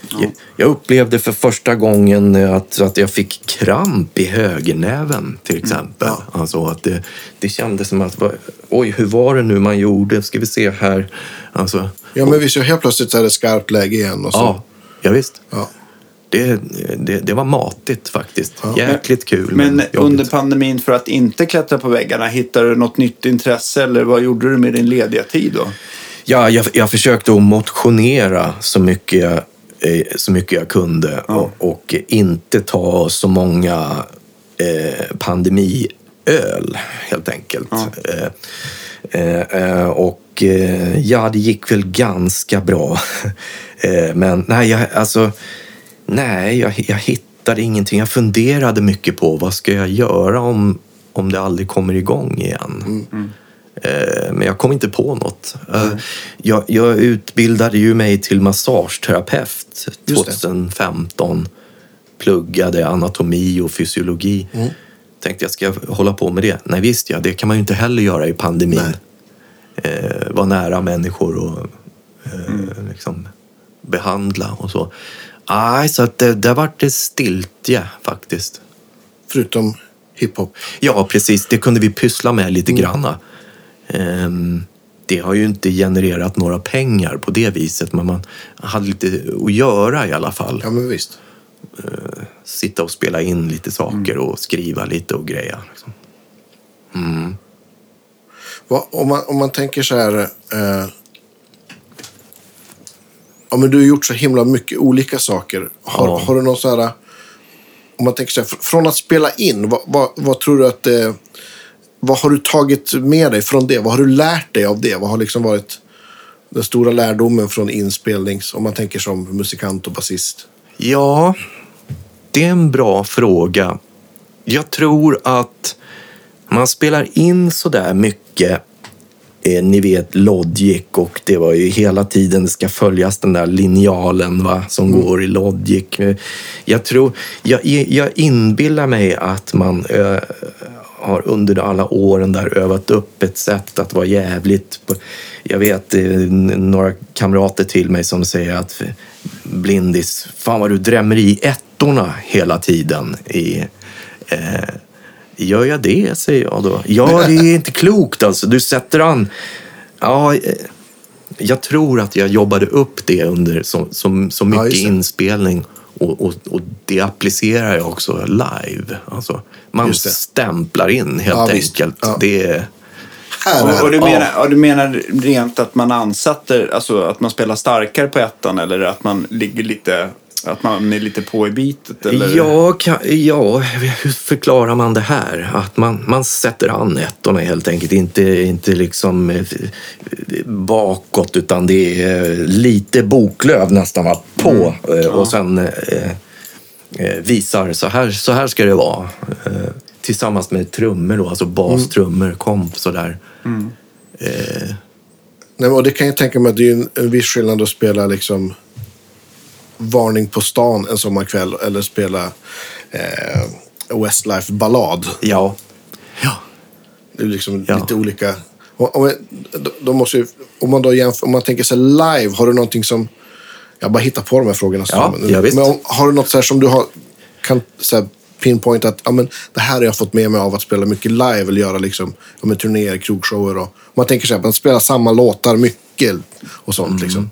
Ja, ja. Jag, jag upplevde för första gången att, att jag fick kramp i högernäven till exempel. Alltså att det, det kändes som att, oj, hur var det nu man gjorde? Ska vi se här. Alltså, ja, men visst, helt plötsligt så är det skarpt läge igen. Och så. ja, ja, visst. Ja. Det, det, det var matigt faktiskt. Ja. Jäkligt kul. Men jobbigt. under pandemin, för att inte klättra på väggarna, hittade du något nytt intresse eller vad gjorde du med din lediga tid då? Ja, jag, jag försökte att motionera så mycket jag, så mycket jag kunde och, och inte ta så många eh, pandemi öl helt enkelt. Eh, eh, eh, och eh, ja, det gick väl ganska bra. *laughs* Eh, men nej, jag, alltså, nej jag, jag hittade ingenting. Jag funderade mycket på vad ska jag göra om, om det aldrig kommer igång igen. Eh, Men jag kom inte på något. Eh, Jag, jag utbildade ju mig till massageterapeut Just det. 2015. Pluggade anatomi och fysiologi. Tänkte jag, ska hålla på med det? Nej visst ja, det kan man ju inte heller göra i pandemin. Eh, vara nära människor och eh, liksom behandla och så. Nej, så att det, där vart det stiltje faktiskt. Förutom hiphop. Ja, precis. Det kunde vi pyssla med lite granna. Ehm, det har ju inte genererat några pengar på det viset, men man hade lite att göra i alla fall. Ja, men visst. Sitta och spela in lite saker och skriva lite och greja. Liksom. Vad- om, man, om man tänker så här... Eh, ja, men du har gjort så himla mycket olika saker. Har, Ja. har du någon så här... Om man tänker så här, fr- från att spela in, vad, vad, vad tror du att det... Vad har du tagit med dig från det? Vad har du lärt dig av det? Vad har liksom varit den stora lärdomen från inspelnings... Om man tänker som musikant och basist. Ja, det är en bra fråga. Jag tror att man spelar in så där mycket, eh, ni vet Logic och det var ju hela tiden det ska följas den där linjalen va, som går i Logic. Jag tror, jag, jag inbillar mig att man eh, har under alla åren där övat upp ett sätt att vara jävligt... Jag vet några kamrater till mig som säger att Blindis, fan vad du drämmer i ettorna hela tiden. I, eh, gör jag det, säger jag då. Ja, det är inte klokt alltså. Du sätter an... Ja, eh, jag tror att jag jobbade upp det under så, så, så mycket det. inspelning och, och, och det applicerar jag också live. Alltså, man stämplar in helt Ja, enkelt. Ja. Det är, Och, och, du menar, och du menar rent att man ansatte, alltså att man spelar starkare på ettan eller att man ligger lite, att man är lite på i bitet? Eller? Ja, kan, ja, hur förklarar man det här? Att man, man sätter an ettorna helt enkelt. Inte, inte liksom eh, bakåt utan det är lite boklöv nästan va? på. eh, Och sen eh, eh, visar så här, så här ska det vara. Eh, tillsammans med trummor då, alltså bastrummor, komp sådär. Eh, Nej, och det kan jag tänka mig att det är en, en viss skillnad att spela liksom Varning på stan en sommarkväll eller spela eh, Westlife-ballad. ja. Ja. Det är liksom Ja. lite olika. Då- då måste ju, om, man då jämför, om man tänker sig live, har du någonting som... Jag bara hittar på de här frågorna. Ja, ja, men om, har du något så som du har, kan så här, pinpointa att ja, men, det här har jag fått med mig av att spela mycket live eller göra liksom, ja, men, turnéer, krogshower. Och, om man tänker sig att man spelar samma låtar mycket och sånt. Mm. Liksom.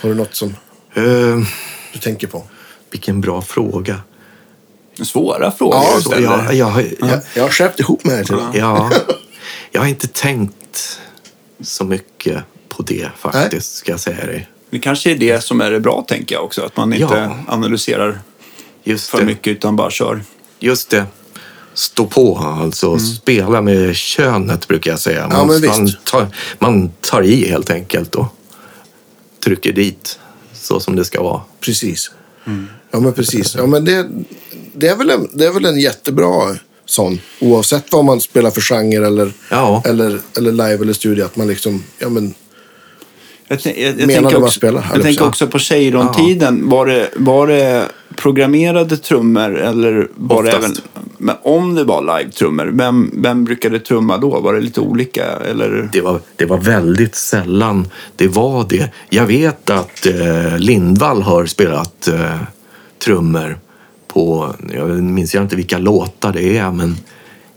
Har du något som Eh, du tänker på? vilken bra fråga. Svåra frågor Ja, du ställer. jag, jag, Jag, jag har skärpt ihop mig här Ja, jag har inte tänkt så mycket på det faktiskt, ska jag säga dig. Det kanske är det som är det bra, tänker jag också. Att man inte Ja. analyserar Just för det. mycket utan bara kör. Just det. Stå på alltså. Spela med könet brukar jag säga. Ja, men visst. man, tar, man tar i helt enkelt och trycker dit så som det ska vara. Precis. Ja, men precis. Ja, men det, det, är väl en, det är väl en jättebra sån. Oavsett vad man spelar för genre eller, Ja. eller, eller live eller studio. Att man liksom, ja men, Jag, jag, jag Menar vad också, spelar, höll jag jag tänker också på Cheiron-tiden. Var, det, var det programmerade trummor eller var det även... Men om det var live-trummor, vem, vem brukade trumma då? Var det lite olika? Eller? Det var, det var väldigt sällan det var det. Jag vet att eh, Lindvall har spelat eh, trummor på, jag minns jag inte vilka låtar det är, men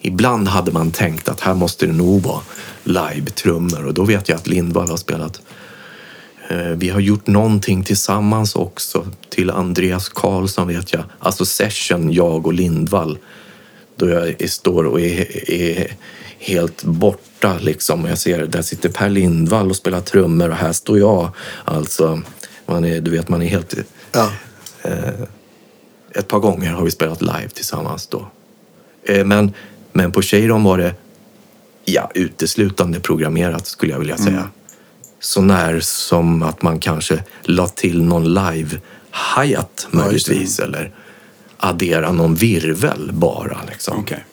ibland hade man tänkt att här måste det nog vara live-trummor och då vet jag att Lindvall har spelat. Eh, vi har gjort någonting tillsammans också till Andreas Karlsson vet jag, alltså session, jag och Lindvall då jag står och är, är helt borta. Liksom. Jag ser, där sitter Per Lindvall och spelar trummor och här står jag. Alltså, man är, du vet, man är helt... ja. Ett par gånger har vi spelat live tillsammans då. Eh, Men, Men på Cheiron var det ja, uteslutande programmerat skulle jag vilja säga. Så när som att man kanske la till någon live hi-hat Ja, möjligtvis. eller addera någon virvel bara. Liksom. Okej.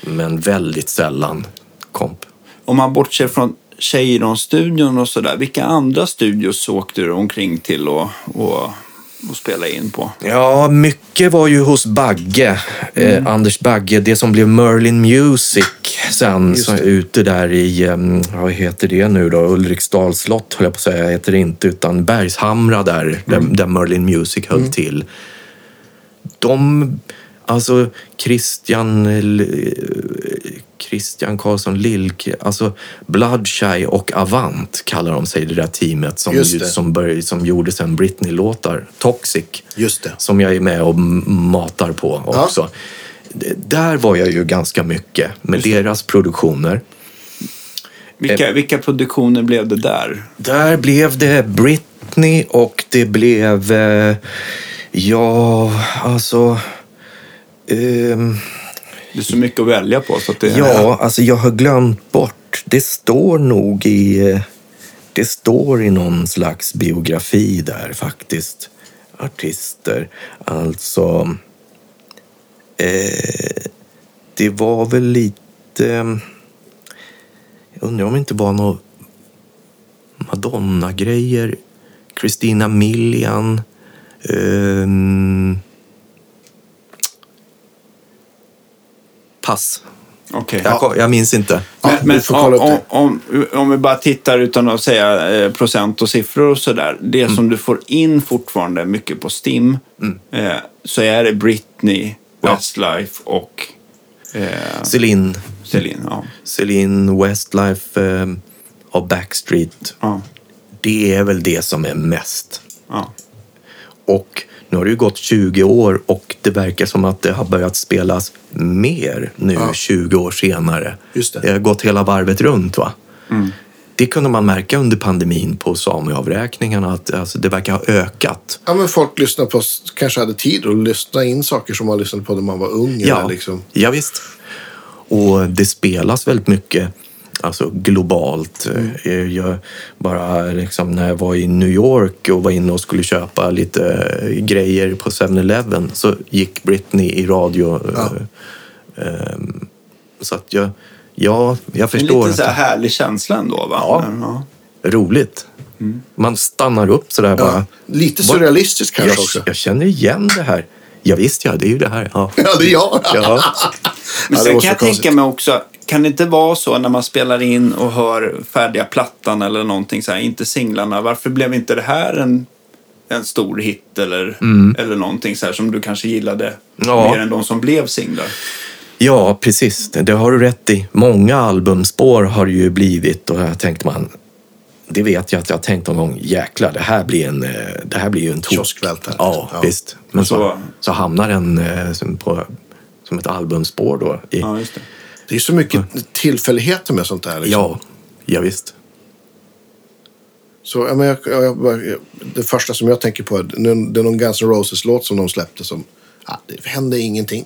Men väldigt sällan komp. Om man bortser från Cheiron-studion och sådär, vilka andra studios åkte du omkring till och, och, och spela in på? Ja, mycket var ju hos Bagge. Mm. Eh, Anders Bagge, det som blev Merlin Music sen. Så det. ute där i, um, vad heter det nu då? Ulriksdals slott höll jag på att säga, heter det inte. Utan Bergshamra där, Mm. där, där Merlin Music höll till. De, alltså Christian, L- Christian Karlsson Lilk, alltså Bloodshy och Avant kallar de sig, det där teamet som, Just ju, det. som, började, som gjorde sen Britney-låtar. Toxic Just det. som jag är med och matar på också. D- Där var jag ju ganska mycket med deras produktioner. Vilka, vilka produktioner blev det där? Där blev det Britney och det blev, eh, ja, alltså... ehm, det är så mycket att välja på. Så att det, ja, alltså jag har glömt bort. Det står nog i... Det står i någon slags biografi där faktiskt. Artister. Alltså... Eh, det var väl lite... Jag undrar om det inte var några Madonna-grejer. Christina Milian. Eh, pass. Okej. Jag, kom- jag minns inte. Ja, Men, du men om, om, om, vi bara tittar utan att säga eh, procent och siffror och sådär. Det Mm. som du får in fortfarande mycket på STIM eh, så är det Britney, Ja. Westlife och eh, Celine, Celine. Ja. Celine Westlife eh, och Backstreet. Ja. Det är väl det som är mest. Ja. Och nu har det ju gått 20 år och det verkar som att det har börjat spelas mer nu Ja. 20 år senare. Just det. Mm. har gått hela varvet runt. va? Det kunde man märka under pandemin på Sameavräkningarna att alltså, det verkar ha ökat. Ja, men folk lyssnar på, kanske hade tid att lyssna in saker som man lyssnade på när man var ung. Ja, Eller liksom. ja visst. Och det spelas väldigt mycket alltså globalt. Mm. Eh, Jag bara liksom, när jag var i New York och var inne och skulle köpa lite eh, grejer på 7-Eleven så gick Britney i radio. Ja. eh, ehm, Så att jag, ja, jag En förstår. lite så här härlig känsla ändå va? Ja. Ja. roligt. Man stannar upp sådär bara. Ja, lite Vad- surrealistiskt kanske jag, också. jag känner igen det här. Ja, visst ja, det är ju det här. Ja. *laughs* Ja, det är jag. Ja. *laughs* Men Ja, sen måste kan jag vara tänka mig också, kan det inte vara så när man spelar in och hör färdiga plattan eller någonting så här, inte singlarna, varför blev inte det här en, en stor hit eller, eller någonting så här som du kanske gillade Ja. mer än de som blev singlar? Ja, precis. Det har du rätt i. Många albumspår har det ju blivit och här tänkte man, det vet jag att jag har tänkt någon gång, jäklar, det här blir, en, eh, det här blir ju en tok. Kioskvältare. Ja, Ja. visst. Men så, Så- så hamnar den eh, som, på, som ett albumspår då. I, Ja, just det. Det är så mycket tillfälligheter med sånt där. Liksom. ja, ja, visst. Så, ja, men jag, jag, det första som jag tänker på är det är någon Guns N' Roses-låt som de släppte som... Ja, det hände ingenting.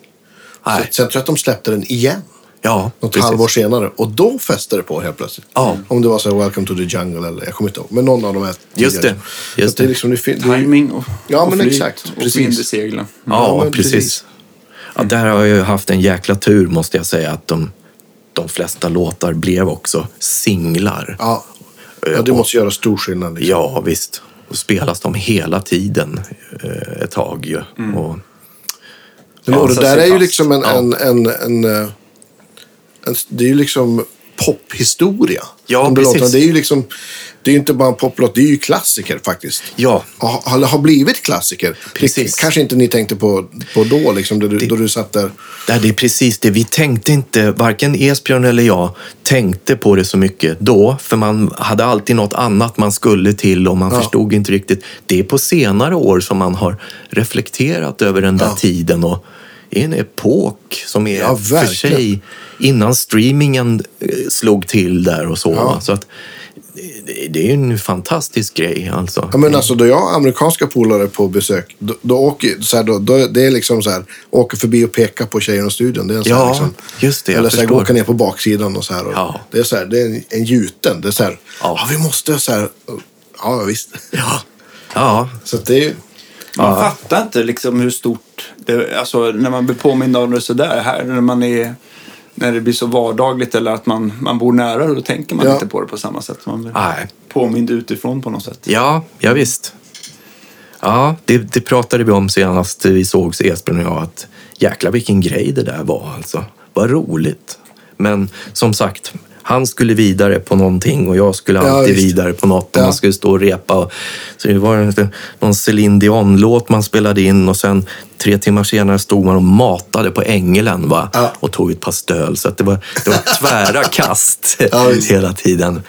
Nej. Så, sen tror jag att de släppte den igen. Ja, Något precis. halvår senare. Och då fäste det på helt plötsligt. Ja. Om det var så här, Welcome to the Jungle eller jag kommer inte ihåg. Men någon av de här Just tidigare. det, just Så att det. är det. liksom, det, det, Timing och, Ja, och men flyt exakt. och vind i seglen. Ja, Ja, precis. precis. Ja, där har jag ju haft en jäkla tur måste jag säga att de, de flesta låtar blev också singlar. ja. ja, det måste göra stor skillnad. Liksom. Ja, visst. Och spelas de hela tiden eh, ett tag ju. Mm. Och, Ja, och det där är ju fast. liksom en, Ja. en, en, en, eh, en... Det är ju liksom pophistoria. Ja, De precis. låtarna, Det är ju liksom... Det är inte bara en poplåt, det är ju klassiker faktiskt. ja, Har, har- blivit klassiker. Precis. Det kanske inte ni tänkte på, på då, liksom, då, du, då du satt där. det är precis det. Vi tänkte inte, varken Esbjörn eller jag tänkte på det så mycket då. För man hade alltid något annat man skulle till och man Ja. förstod inte riktigt. Det är på senare år som man har reflekterat över den där Ja. tiden. Och en epok som är Ja, för sig innan streamingen eh, slog till där och så. Ja. Så att det, det är ju en fantastisk grej alltså. Ja, men alltså, då jag har amerikanska polare på besök, då, då åker så här, då, då, det är liksom så här, åker förbi och pekar på tjejerna i studion. Det är en så här, Ja, liksom, just det, Eller så här, åka ner på baksidan och så här. Och Ja. Det är så här, det är en, en gjuten. Det är så här, ja. Ja. vi måste så här, ja visst. Ja, ja, Så det är Man fattar inte liksom hur stort det Alltså när man blir påmind om det sådär. Här när man är... När det blir så vardagligt eller att man, man bor nära då tänker man Ja. inte på det på samma sätt. Man blir nej. påmind utifrån på något sätt. Ja, ja visst. Ja, det, det pratade vi om senast vi sågs Esbjörn och jag. Att jäklar vilken grej det där var alltså. Vad roligt. Men som sagt, han skulle vidare på någonting och jag skulle Ja, alltid visst. vidare på något. Och Ja. man skulle stå och repa. Och, så det var en- någon Céline Dion-låt man spelade in och sen tre timmar senare stod man och matade på Ängelen va? Ja. och tog ett par stöl. Så att det, var, det var tvära *laughs* kast Ja, hela tiden.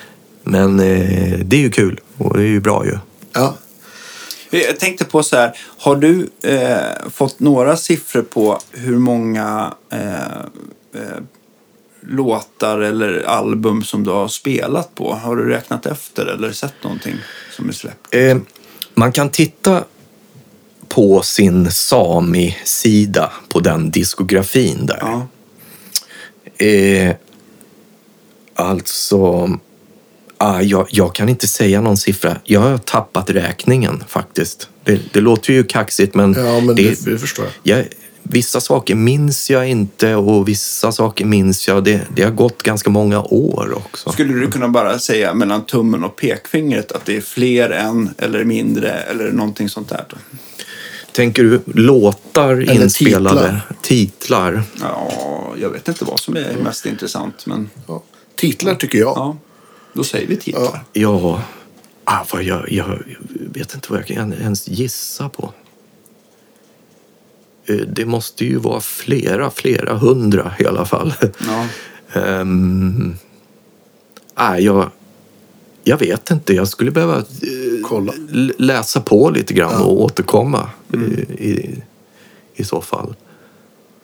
Men eh, det är ju kul och det är ju bra ju. ja. Jag tänkte på så här, har du eh, fått några siffror på hur många eh, eh, låtar eller album som du har spelat på? Har du räknat efter eller sett någonting som är släppt? Eh, man kan titta på sin Sami-sida på den diskografin där. Ja. Eh, alltså, ah, jag, jag kan inte säga någon siffra. Jag har tappat räkningen faktiskt. Det, det låter ju kaxigt men, ja, men det, det, det förstår jag. jag, vissa saker minns jag inte och vissa saker minns jag. Det, det har gått ganska många år också. Skulle du kunna bara säga mellan tummen och pekfingret att det är fler än eller mindre eller någonting sånt där? Då? Tänker du låtar Eller inspelade? Titlar? Ja, jag vet inte vad som är mest intressant men Ja. Titlar tycker jag. ja, då säger vi titlar. Ja, ah, vad jag, jag vet inte vad jag kan ens gissa på. Eh, Det måste ju vara flera, flera hundra i alla fall. Ja. *laughs* Um, ah, jag, jag vet inte. Jag skulle behöva eh, Kolla. läsa på lite grann och återkomma i, i, i så fall.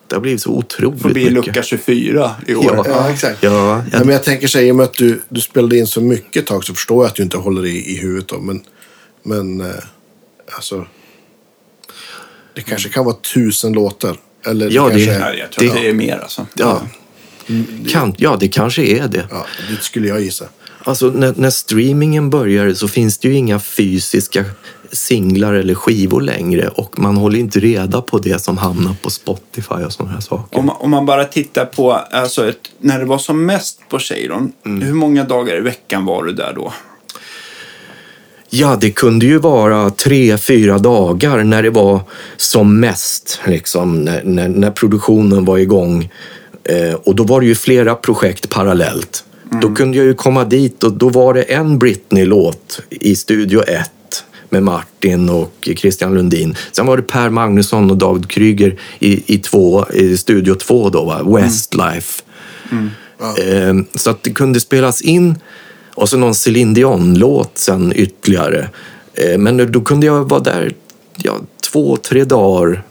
Det har blivit så otroligt Får bli mycket. lucka 24 i år. Ja. Ja, exakt. Ja, Ja, jag, men jag tänker säga, i och med att du, du spelade in så mycket ett tag så förstår jag att du inte håller det i, i huvudet. Då, men men eh, alltså, det kanske kan vara tusen låtar. Eller Ja, det- kanske, Nej, jag tror Det- det är mer alltså. ja, kan, ja, det kanske är det. Ja, det skulle jag gissa. Alltså när, när streamingen började så finns det ju inga fysiska singlar eller skivor längre och man håller inte reda på det som hamnar på Spotify och sådana här saker. Om, man- om man bara tittar på, alltså ett, när det var som mest på Cheiron, hur många dagar i veckan var du där då? Ja, det kunde ju vara tre, fyra dagar när det var som mest, liksom, när, när, när produktionen var igång. Eh, och då var det ju flera projekt parallellt. Då kunde jag ju komma dit och då var det en Britney-låt i Studio 1 med Martin och Christian Lundin. Sen var det Per Magnusson och David Kryger i, i, två, i Studio 2 då, va? Westlife. Eh, Så att det kunde spelas in och så någon Céline Dion-låt sen ytterligare. Eh, Men då kunde jag vara där ja, två, tre dagar.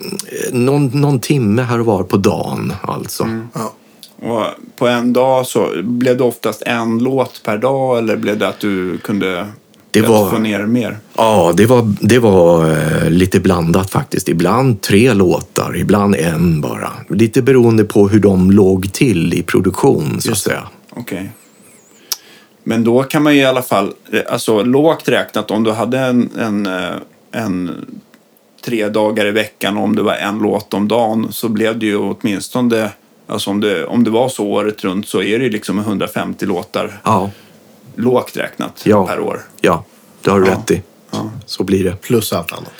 Eh, Någon, någon timme här och var på dagen alltså. Ja. Och på en dag så blev det oftast en låt per dag eller blev det att du kunde Det var- få ner mer? Ja, det var, det var eh, lite blandat faktiskt. Ibland tre låtar, ibland en bara. Lite beroende på hur de låg till i produktion så att säga. Okej. Men då kan man ju i alla fall, alltså lågt räknat, om du hade en, en, eh, en tre dagar i veckan och om det var en låt om dagen så blev det ju åtminstone, alltså om det, om det var så året runt så är det ju liksom 150 låtar Ja, lågt räknat Ja. per år. ja det har du Ja. rätt i. Så blir det. Plus allt annat.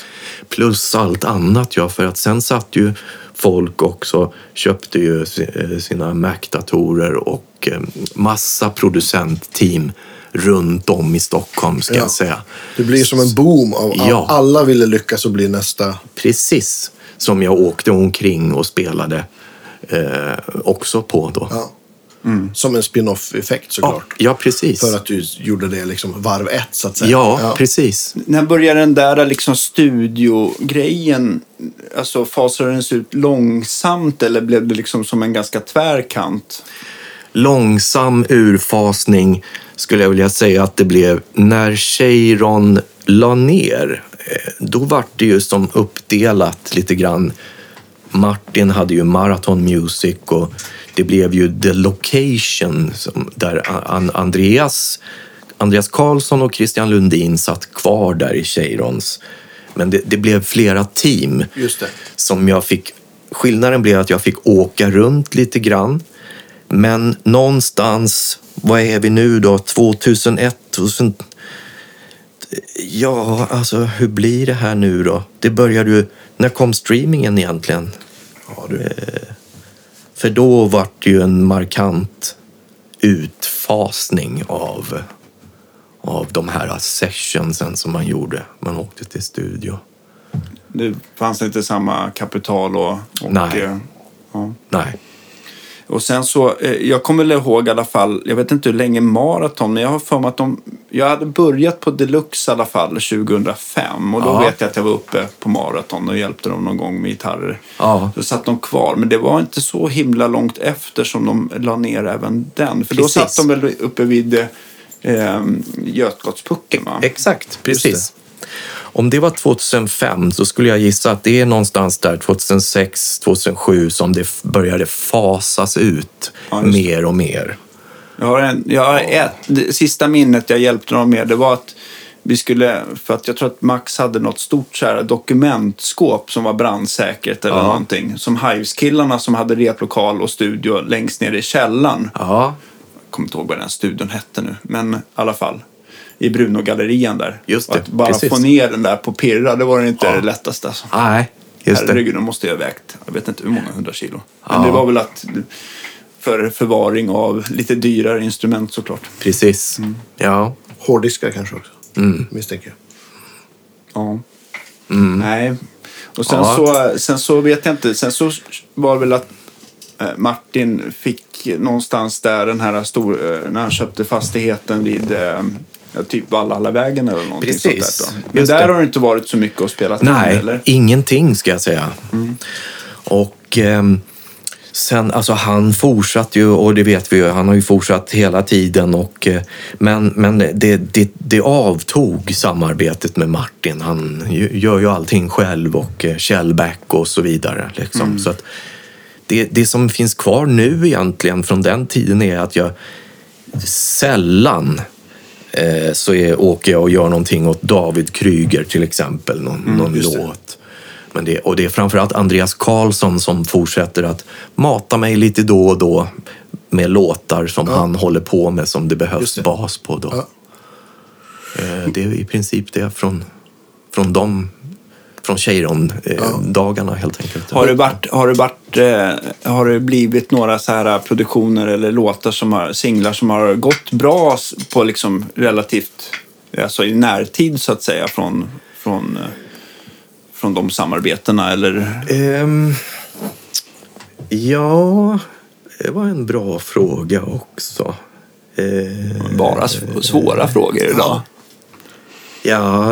Plus allt annat, ja. För att sen satt ju folk också, köpte ju eh, sina Mac-datorer och eh, massa producentteam runt om i Stockholm, ska Ja. jag säga. Det blir som en boom. Av, Ja. Alla ville lyckas och bli nästa. Precis som jag åkte omkring och spelade eh, också på då. Ja. Som en spin-off-effekt Ja, såklart. ja, precis. För att du gjorde det liksom varv ett så att säga. Ja, precis. När började den där liksom studiogrejen, alltså fasade den ut långsamt eller blev det liksom som en ganska tvär kant? Långsam urfasning skulle jag vilja säga att det blev när Cheiron la ner. eh, Då vart det ju som uppdelat lite grann. Martin hade ju Marathon Music och det blev ju The Location som, där An- Andreas, Andreas Karlsson och Christian Lundin satt kvar där i Cheirons. Men det, det blev flera team som jag fick... Skillnaden blev att jag fick åka runt lite grann. Men någonstans, vad är vi nu då? 2001, 2000... Ja, alltså hur blir det här nu då? Det började ju... När kom streamingen egentligen? Ja, du. För då var det ju en markant utfasning av, av de här sessionsen som man gjorde. Man åkte till studio. Det fanns inte samma kapital och... och Nej. ja. Nej. Och sen så, eh, jag kommer väl ihåg i alla fall, jag vet inte hur länge maraton, men jag har för mig att de, jag hade börjat på deluxe i alla fall 2005 och då Ja. vet jag att jag var uppe på maraton och hjälpte dem någon gång med gitarrer. Ja. Då satt de kvar, men det var inte så himla långt efter som de la ner även den. För då Precis. satt de väl uppe vid eh, Götgatspucken va? Exakt, precis. Om det var 2005 så skulle jag gissa att det är någonstans där 2006, 2007 som det började fasas ut Ja, mer och mer. Jag har, en, jag har ett, det sista minnet jag hjälpte dem med, det var att vi skulle, för att jag tror att Max hade något stort så här dokumentskåp som var brandsäkert eller Ja. någonting. Som Hives-killarna som hade replokal och studio längst ner i källaren. Ja, Jag kommer inte ihåg vad den studion hette nu, men i alla fall. I Brunogallerian där. Just det, Att bara precis. få ner den där på pirra, det var inte Ja. det lättaste. Alltså. nej, just det. Herregud, de måste ju ha vägt, jag vet inte hur många hundra kilo. Men Ja. det var väl att för förvaring av lite dyrare instrument såklart. Precis. Mm. Ja. Hårddiskar kanske också. Mm. Misstänker jag. Ja. Nej. Och sen, Ja. så, sen så vet jag inte. Sen så var det väl att eh, Martin fick någonstans där den här stor, eh, när han köpte fastigheten vid eh, ja, typ Vallallavägen eller någonting Precis. sånt där. Då. Men Just där det. har det inte varit så mycket att spela in, Nej, eller? ingenting ska jag säga. Och ehm, sen, alltså han fortsatte ju, och det vet vi ju, han har ju fortsatt hela tiden. Och, eh, men men det, det, det avtog samarbetet med Martin. Han gör ju allting själv och eh, Kjellback och så vidare. Liksom. Så att det, det som finns kvar nu egentligen från den tiden är att jag sällan eh, så är, åker jag och gör någonting åt David Kryger till exempel, någon, någon just det. låt. Men det, och det är framförallt Andreas Karlsson som fortsätter att mata mig lite då och då med låtar som han håller på med som det behövs det. bas på. Då. Ja. Eh, Det är i princip det från, från dem, från Cheiron-dagarna helt enkelt. Har det, varit, har, det varit, eh, har det blivit några så här produktioner eller låtar, som har, singlar som har gått bra på liksom relativt, alltså i närtid så att säga från, från, eh, från de samarbetena? Eller? Ehm, ja, det var en bra fråga också. Eh, Bara svåra frågor idag. ja,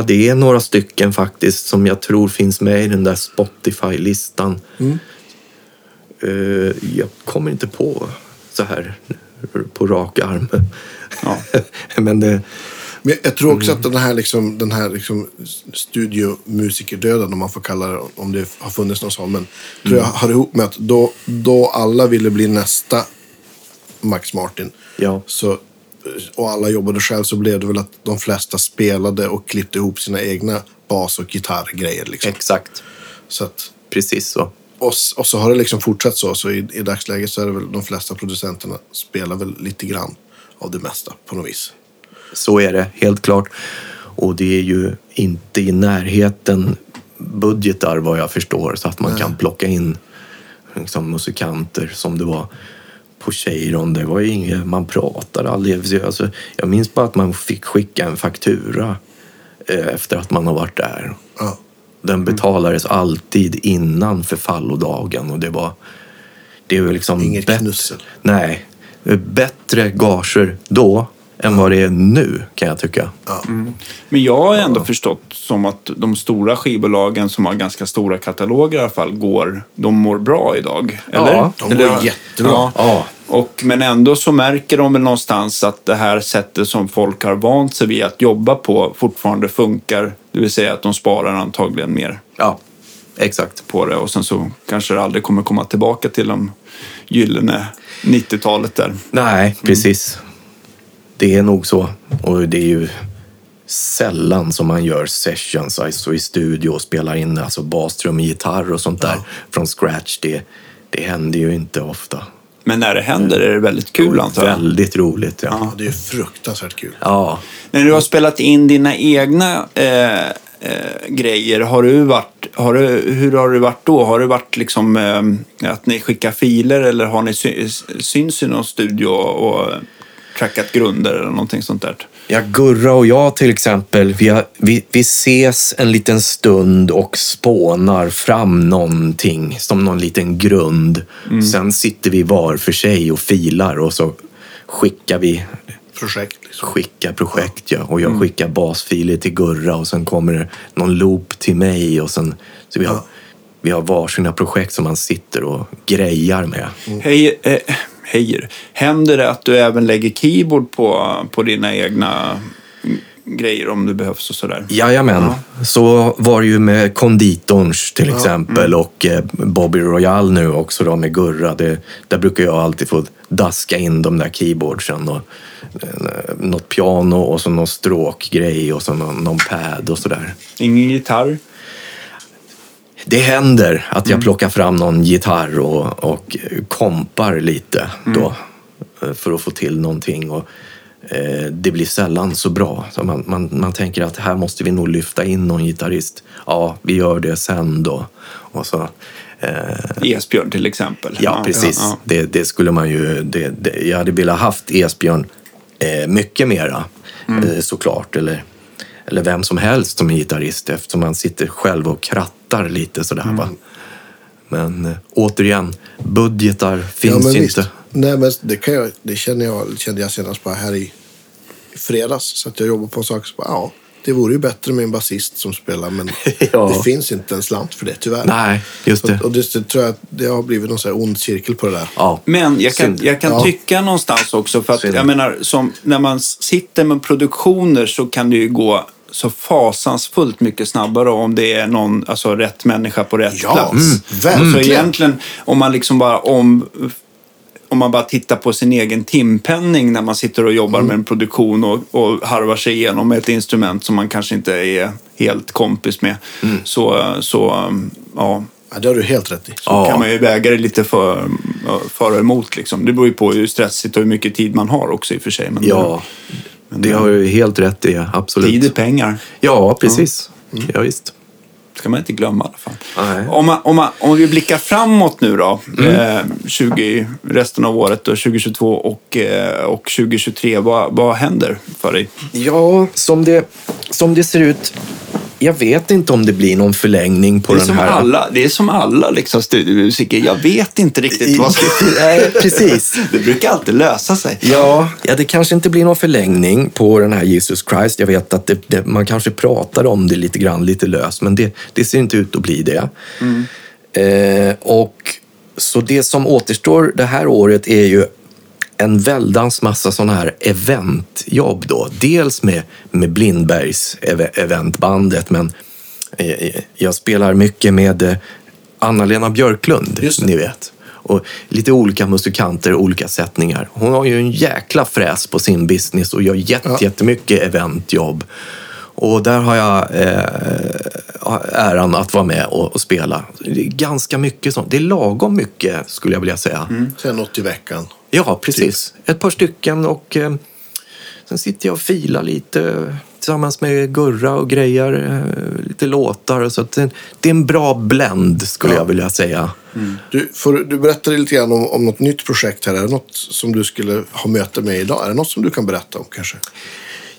det är några stycken faktiskt som jag tror finns med i den där Spotify-listan. Eh, jag kommer inte på så här på rak arm. Ja. *laughs* Men det, Men jag tror också att Mm. den här, liksom, den här liksom studiomusikerdöden, om man får kalla det, om det har funnits någon sån, men tror Mm. jag hör ihop med att då, då alla ville bli nästa Max Martin, ja, så, och alla jobbade själv, så blev det väl att de flesta spelade och klippte ihop sina egna bas och gitarrgrejer. Liksom. exakt. Så att, Precis så. och, och så har det liksom fortsatt så. Så i, i dagsläget så är det väl de flesta producenterna spelar väl lite grann av det mesta på något vis. Så är det, helt klart. Och det är ju inte i närheten budgetar vad jag förstår så att man kan plocka in liksom, musikanter som det var på Cheiron. Det var ju inget, man pratade aldrig. Alltså, jag minns bara att man fick skicka en faktura eh, efter att man har varit där. Ja. Den betalades alltid innan förfallodagen och det var... Det är ju liksom Inget bättre- knussel. Nej. Det är Bättre gager då än vad det är nu kan jag tycka. Men jag har ändå förstått som att de stora skivbolagen som har ganska stora kataloger i alla fall, går, de mår bra idag. Eller? Ja, de Eller- går jättebra. Ja. Ja, Och, men ändå så märker de väl någonstans att det här sättet som folk har vant sig vid att jobba på fortfarande funkar. Det vill säga att de sparar antagligen mer Ja, exakt. på det och sen så kanske det aldrig kommer komma tillbaka till de gyllene 90-talet där. Nej, precis. Det är nog så. Och det är ju sällan som man gör sessions, alltså i studio och spelar in alltså bastrum, gitarr och sånt där från scratch. Det, det händer ju inte ofta. Men när det händer är det väldigt kul antar jag. Väldigt roligt, ja. Ja, det är fruktansvärt kul. Ja, När du har spelat in dina egna eh, eh, grejer, har du varit, har du, hur har det varit då? Har det varit liksom eh, att ni skickar filer eller har ni sy, syns i någon studio och trackat grunder eller någonting sånt där? Ja, Gurra och jag till exempel, vi, har, vi, vi ses en liten stund och spånar fram någonting som någon liten grund. Sen sitter vi var för sig och filar och så skickar vi Projekt liksom. skickar projekt. Ja. Och jag skickar basfiler till Gurra och sen kommer det någon loop till mig. Och sen, så vi har, vi har varsina projekt som man sitter och grejar med. Hej, eh, hejer. Händer det att du även lägger keyboard på, på dina egna mm, grejer om det behövs och sådär? Jajamän, så var det ju med konditorns till exempel och eh, Bobby Royal nu också då med Gurra. Det, där brukar jag alltid få daska in de där keyboardsen och eh, något piano och så någon stråkgrej och så någon, någon pad och sådär. Ingen gitarr? Det händer att jag plockar fram någon gitarr och, och kompar lite då eh, för att få till någonting. Och, eh, det blir sällan så bra. Så man, man, man tänker att här måste vi nog lyfta in någon gitarrist. Ja, vi gör det sen då. Och så, eh, Esbjörn till exempel. ja, precis. ja. Det, det skulle man ju... Det, det, jag hade velat haft Esbjörn eh, mycket mera, eh, såklart. Eller, eller vem som helst som är gitarrist eftersom man sitter själv och krattar lite sådär. Va? Men eh, återigen, budgetar finns men ju visst. inte. Nej, men det, kan jag, det känner jag, kände jag senast bara här i, i fredags. Så att jag jobbar på en sak så bara, ja, det vore ju bättre med en basist som spelar, men *laughs* Ja. det finns inte en slant för det tyvärr. Nej, just Så det. att- Och det, det tror jag att det har blivit någon sån här ond cirkel på det där. Ja. Men jag kan, jag kan Ja. tycka någonstans också, för att Synd. jag menar, som, när man sitter med produktioner så kan det ju gå så fasansfullt mycket snabbare om det är någon, alltså rätt människa på rätt Ja, plats. mm, verkligen. Så egentligen, om man liksom bara om, om man bara tittar på sin egen timpenning när man sitter och jobbar Mm. med en produktion och, och harvar sig igenom ett instrument som man kanske inte är helt kompis med. Mm. Så, så ja, Ja, det har du helt rätt i. Så Ja. kan man ju väga det lite för, för och emot. Liksom. Det beror ju på hur stressigt och hur mycket tid man har också i och för sig. Men Ja, det har du helt rätt i. Absolut. Tid är pengar. Ja, precis. Ja, visst. ska man inte glömma i alla fall. Nej. Om, man, om, man, om vi blickar framåt nu då, eh, 20, resten av året, då, 2022 och, eh, och 2023. Vad, vad händer för dig? Ja, som det, som det ser ut. Jag vet inte om det blir någon förlängning på den som här. alla, det är som alla liksom, studiomusiker. Jag vet inte riktigt vad ska... *laughs* Nej, precis. *laughs* Det brukar alltid lösa sig. Ja, ja, det kanske inte blir någon förlängning på den här Jesus Christ. Jag vet att det, det, man kanske pratar om det lite grann, lite löst, men det, det ser inte ut att bli det. Eh, och så det som återstår det här året är ju en väldans massa sådana här eventjobb då. Dels med, med Blindbergs ev- eventbandet, men eh, jag spelar mycket med eh, Anna-Lena Björklund, ni vet. Och lite olika musikanter, olika sättningar. Hon har ju en jäkla fräs på sin business och gör Ja. jättemycket eventjobb. Och där har jag eh, äran att vara med och, och spela. Ganska mycket sånt. Det är lagom mycket skulle jag vilja säga. Sen något i veckan. Ja, precis. Ett par stycken och eh, sen sitter jag och filar lite tillsammans med Gurra och grejer eh, lite låtar. Så att det, det är en bra blend skulle Ja. jag vilja säga. Du, får, du- du berättade lite grann om, om något nytt projekt här. Är det något som du skulle ha möte med idag? Är det något som du kan berätta om kanske?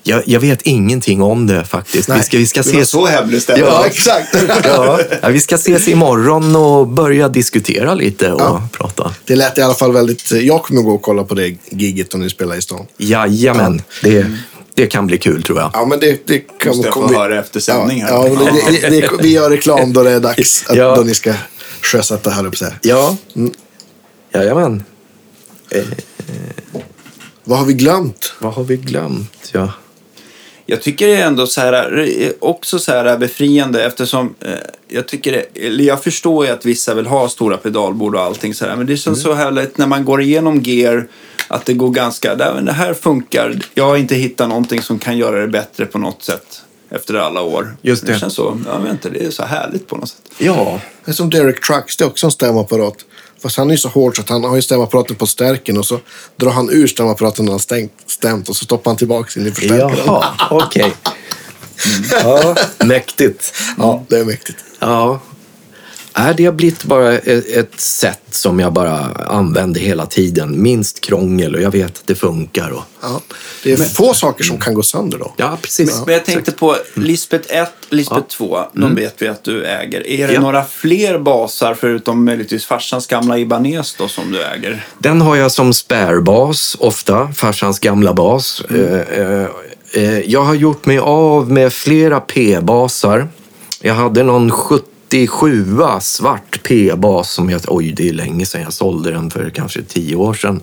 Jag, jag vet ingenting om det faktiskt. Nej, vi ska, vi ska ses. så hemligstämplat. Ja. *laughs* exakt. Ja, ja, vi ska ses imorgon och börja diskutera lite och Ja. prata. Det lät i alla fall väldigt... Jag kommer gå och kolla på det giget om ni spelar i stan. Jajamän, det, det kan bli kul tror jag. Ja, men det, det kan Måste jag få höra efter sändning här. Ja, ja, det, det, det, *laughs* vi gör reklam då det är dags. Att, Ja. Då ni ska sjösätta här uppe. Ja, jajamän. Vad har vi glömt? Vad har vi glömt? Ja. Jag tycker det är ändå så här, också så här befriande eftersom eh, jag tycker det, eller jag förstår ju att vissa vill ha stora pedalbord och allting så här, men det känns så härligt när man går igenom gear att det går ganska, det här- det här funkar. Jag har inte hittat någonting som kan göra det bättre på något sätt efter alla år. Just det. det känns så, jag vet inte, det är så härligt på något sätt. ja, Det är som Derek Trucks, det är också en stämapparat. Fast han är ju så hård så att han har ju stämapparaten på stärken och så drar han ur stämapparaten när han stängt, stämt och så stoppar han tillbaka in i förstärkaren. jaha, okej. *laughs* Ja, mäktigt. Ja, det är mäktigt. Ja. Är det har blivit bara ett, ett sätt som jag bara använder hela tiden. Minst krångel och jag vet att det funkar. Och... Ja. Det är få saker som kan gå sönder då. Ja, precis. Men jag tänkte på Lisbeth 1, Lisbeth 2, de vet vi att du äger. Är det Ja. några fler basar förutom möjligtvis farsans gamla Ibanez då som du äger? Den har jag som sparebas ofta, farsans gamla bas. Eh, eh, eh, jag har gjort mig av med flera P-basar. Jag hade någon 77 svart P-bas som jag... Oj, det är länge sedan jag sålde den, för kanske tio år sedan.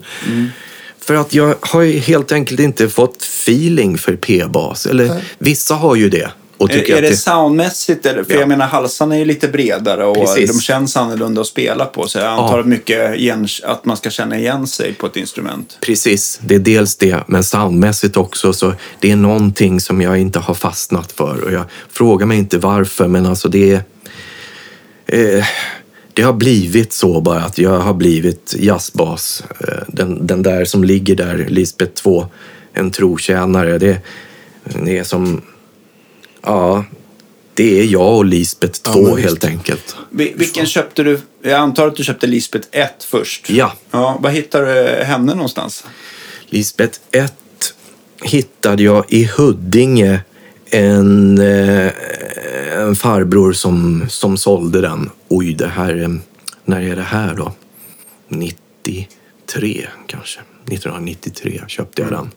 För att jag har ju helt enkelt inte fått feeling för P-bas. Eller vissa har ju det. Och Är, tycker är det, det... soundmässigt? Eller, för Ja. jag menar, halsarna är ju lite bredare och Precis. de känns annorlunda att spela på. Så jag antar att mycket igen, att man ska känna igen sig på ett instrument. Precis, det är dels det, men soundmässigt också. Så det är någonting som jag inte har fastnat för. Och jag frågar mig inte varför, men alltså det är... Eh, det har blivit så bara att jag har blivit jazzbas. Eh, den, den där som ligger där, Lisbeth 2, en trotjänare. Det, det är som... Ja, det är jag och Lisbeth 2 men visst. helt enkelt. Vi- Vilken köpte du? Jag antar att du köpte Lisbeth 1 först. Ja. ja. Var hittade du henne någonstans? Lisbeth 1 hittade jag i Huddinge en, eh, en farbror som, som sålde den. Oj, det här, eh, när är det här då? 93 kanske. 1993 köpte jag den.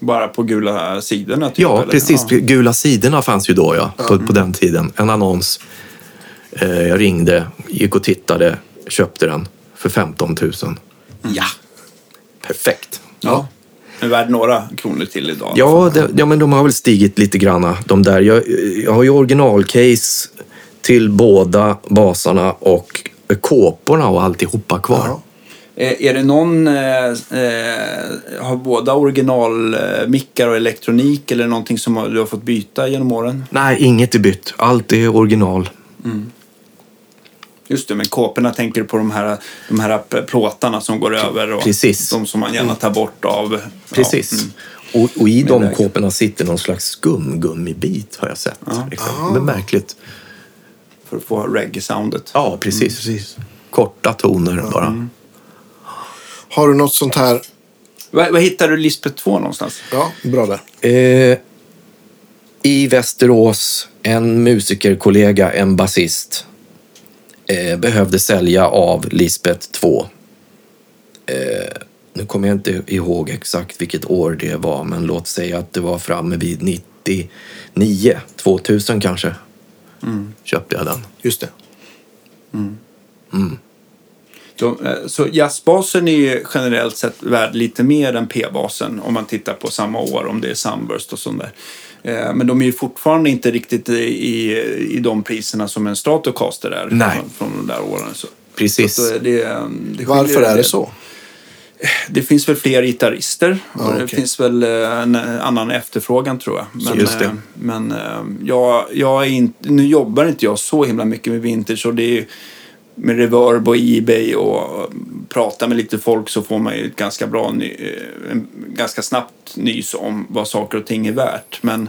Bara på gula sidorna? Typ, Ja, eller? precis. Ja. Gula sidorna fanns ju då, ja, på, på den tiden. En annons. Eh, jag ringde, gick och tittade, köpte den för 15 000. Ja. Perfekt. ja. Är värd några kronor till idag. Ja, det, ja, men de har väl stigit lite granna, de där. Jag, jag har ju originalcase till båda basarna och kåporna och alltihopa kvar. Ja. Eh, Är det någon, eh, eh, har båda originalmickar och elektronik eller någonting som du har fått byta genom åren? Nej, inget är bytt. Allt är original. Just det, men kåporna tänker du på de här, de här plåtarna som går över och Precis. de som man gärna tar bort av. Precis. Ja, mm. Och, och i de kåporna sitter någon slags skumgummibit har jag sett. Liksom. Men märkligt. för att få reggae-soundet. Ja, precis. precis. Korta toner bara. Har du något sånt här? Var, var hittar du Lisbeth 2 någonstans? Ja, bra där. Eh, I Västerås, en musikerkollega, en basist, eh, behövde sälja av Lisbeth 2. Eh, nu kommer jag inte ihåg exakt vilket år det var, men låt säga att det var framme vid 99, 2000 kanske. Köpte jag den. Just det. De, eh, så jazzbasen är ju generellt sett värd lite mer än P-basen om man tittar på samma år, om det är Sunburst och sånt där. Eh, Men de är ju fortfarande inte riktigt i, i, i de priserna som en Stratocaster är Nej. Från, från de där åren. Så, Precis. så det, det Varför skiljer en är det så? Det finns väl fler gitarrister och Ja, det okej. finns väl eh, en annan efterfrågan tror jag. Men, just det. eh, men eh, jag, jag är inte, nu jobbar inte jag så himla mycket med vintage och det är ju med reverb och ebay och prata med lite folk så får man ju ett ganska bra, eh, ganska snabbt nys om vad saker och ting är värt. Men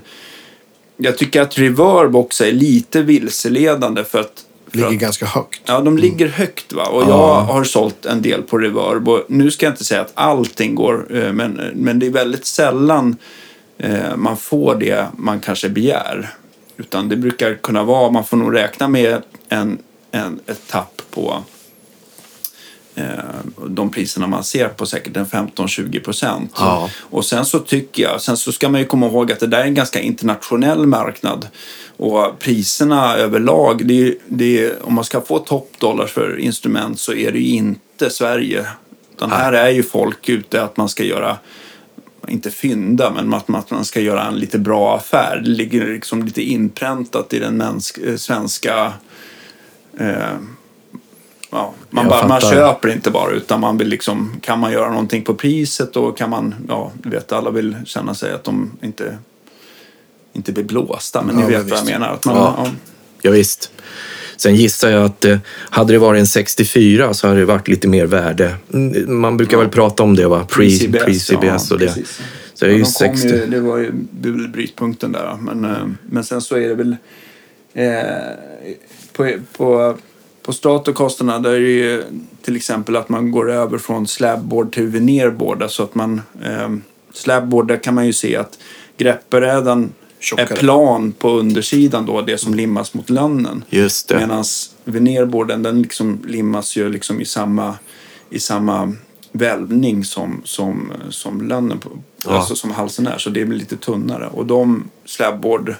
jag tycker att reverb också är lite vilseledande för att för Ligger att- ganska högt. Ja, de ligger högt va. Och jag har sålt en del på reverb. Och nu ska jag inte säga att allting går, eh, men, men det är väldigt sällan eh, man får det man kanske begär. Utan det brukar kunna vara, man får nog räkna med en, en, ett tapp på eh, de priserna man ser på säkert en 15-20 procent. Ja. Och sen så tycker jag, sen så ska man ju komma ihåg att det där är en ganska internationell marknad. Och priserna överlag, det är, det är, om man ska få toppdollars för instrument så är det ju inte Sverige Utan här är ju folk ute att man ska göra, inte fynda, men att man, ska göra en lite bra affär. Det ligger liksom lite inpräntat i den eh, svenska... Eh, ja, man, bara, man köper inte bara, utan man vill liksom, kan man göra någonting på priset och kan man, ja, du vet, alla vill känna sig att de inte, inte blir blåsta, men Ja, ni men vet vad jag menar. Att man, Ja. ja. Ja, visst. Sen gissar jag att eh, hade det varit en 64 så hade det varit lite mer värde. Mm, Man brukar väl prata om det, va? Pre- Pre-CBS och det. precis. Så det är Ja, ju de kom 60. Ju, det var ju brytpunkten där. Men, eh, men sen så är det väl eh, på, på, på Stratocasterna där är det ju till exempel att man går över från slabboard till venerboard. Alltså att man, eh, slabboard där kan man ju se att greppbrädan är plan på undersidan då, det som limmas mot lönnen. Just det. Medan venerboarden den liksom limmas ju liksom i samma, i samma välvning som, som, som lönnen, på, Ja. alltså som halsen är. Så det blir lite tunnare. Och de slabboard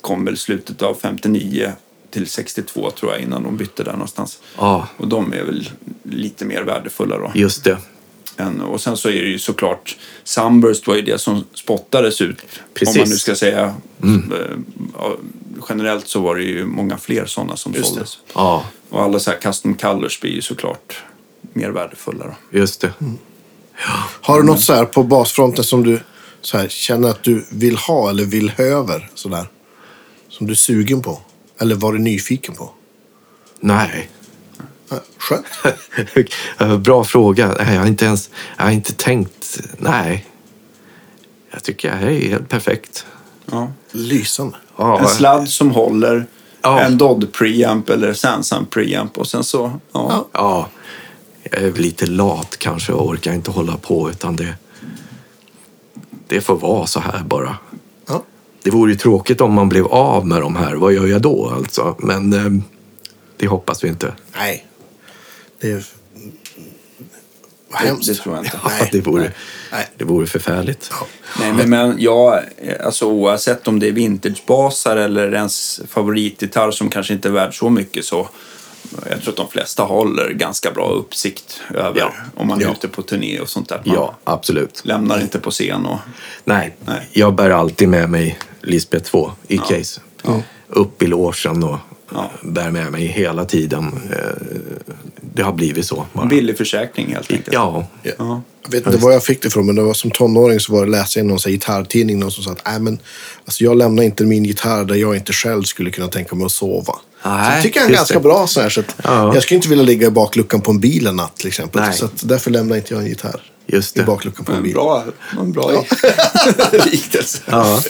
kom väl slutet av 59 till 62 tror jag innan de bytte där någonstans. Ja, Och de är väl lite mer värdefulla då. just det. Än, och sen så är det ju såklart Sunburst var ju det som spottades ut. Precis. Om man nu ska säga. Eh, ja, generellt så var det ju många fler sådana som Just det. såldes. Ja, Och alla så här custom colors blir ju såklart mer värdefulla då. just det. Har du något så här på basfronten som du så här, känner att du vill ha eller vill över? Sådär? Som du är sugen på? Eller var du nyfiken på? Nej. Skönt. *laughs* Bra fråga. Jag har inte ens jag har inte tänkt. Nej. Jag tycker jag är helt perfekt. Ja. Lysande. Ja, En sladd som håller, Ja. en Dodd preamp eller Sansan preamp och sen så, ja. ja, jag är väl lite lat kanske och orkar inte hålla på utan det, det får vara så här bara. Ja. Det vore ju tråkigt om man blev av med de här. Vad gör jag då alltså? Men eh, det hoppas vi inte. Nej. Det är... Vad Det, hemskt. det tror jag inte. Ja, *laughs* det, vore, Nej. Det vore förfärligt. Nej, men, men jag, alltså oavsett om det är vintagebasar eller ens favoritgitarr som kanske inte är värd så mycket så jag tror att de flesta håller ganska bra uppsikt över Ja. om man är Ja. ute på turné och sånt där. Man Ja, absolut. lämnar inte på scen och... Nej, Nej. jag bär alltid med mig Lisbeth 2 i case. Upp i logen och Ja. bär med mig hela tiden. Eh, Det har blivit så. Bara. Billig försäkring helt enkelt. Ja, Ja. Jag vet inte var jag fick det ifrån, men det var som tonåring så var det läsa i någon så här gitarrtidning någon som sa att men, alltså, jag lämnar inte min gitarr där jag inte själv skulle kunna tänka mig att sova. Nej, så det tycker jag är just ganska det. bra så här. Så att Ja. Jag skulle inte vilja ligga i bakluckan på en bil en natt till exempel. Nej. Så att därför lämnar inte jag en gitarr Just i det. bakluckan på en En bil. bra, en bra *laughs* liknelse. Ja.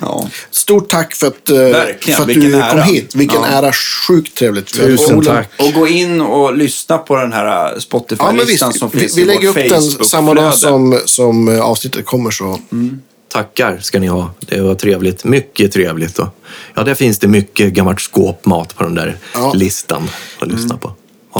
Ja. Stort tack för att, eh, Verkligen, för att vilken du kom ära. hit. Vilken Ja. ära. Sjukt trevligt. Vi Tusen förmodligen- tack. Och gå in och lyssna på den här Ja, men Spotify-listan visst. som Vi, finns vi i lägger upp den samma dag som, som eh, avsnittet kommer. Så. Tackar ska ni ha. Det var trevligt. Mycket trevligt. Och, ja, där finns det mycket gammalt skåpmat på den där Ja. listan att lyssna på.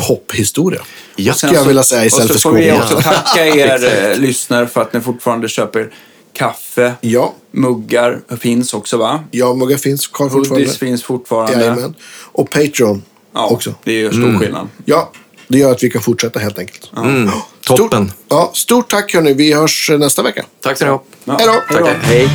Pophistoria. Ja, Sen Skulle jag så- vilja säga istället Och så för får vi också tacka er *laughs* eh, lyssnare för att ni fortfarande köper kaffe. Ja, Muggar finns också va? ja muggar finns kvar fortfarande. Hoodies finns fortfarande. Jajamän. Och Patreon Ja, också. det gör stor skillnad. Ja, det gör att vi kan fortsätta helt enkelt. Mm, Stort, toppen. ja, stort tack hörni. Vi hörs eh, nästa vecka. Tack ska ni ha. Ja, Hej då. Hej.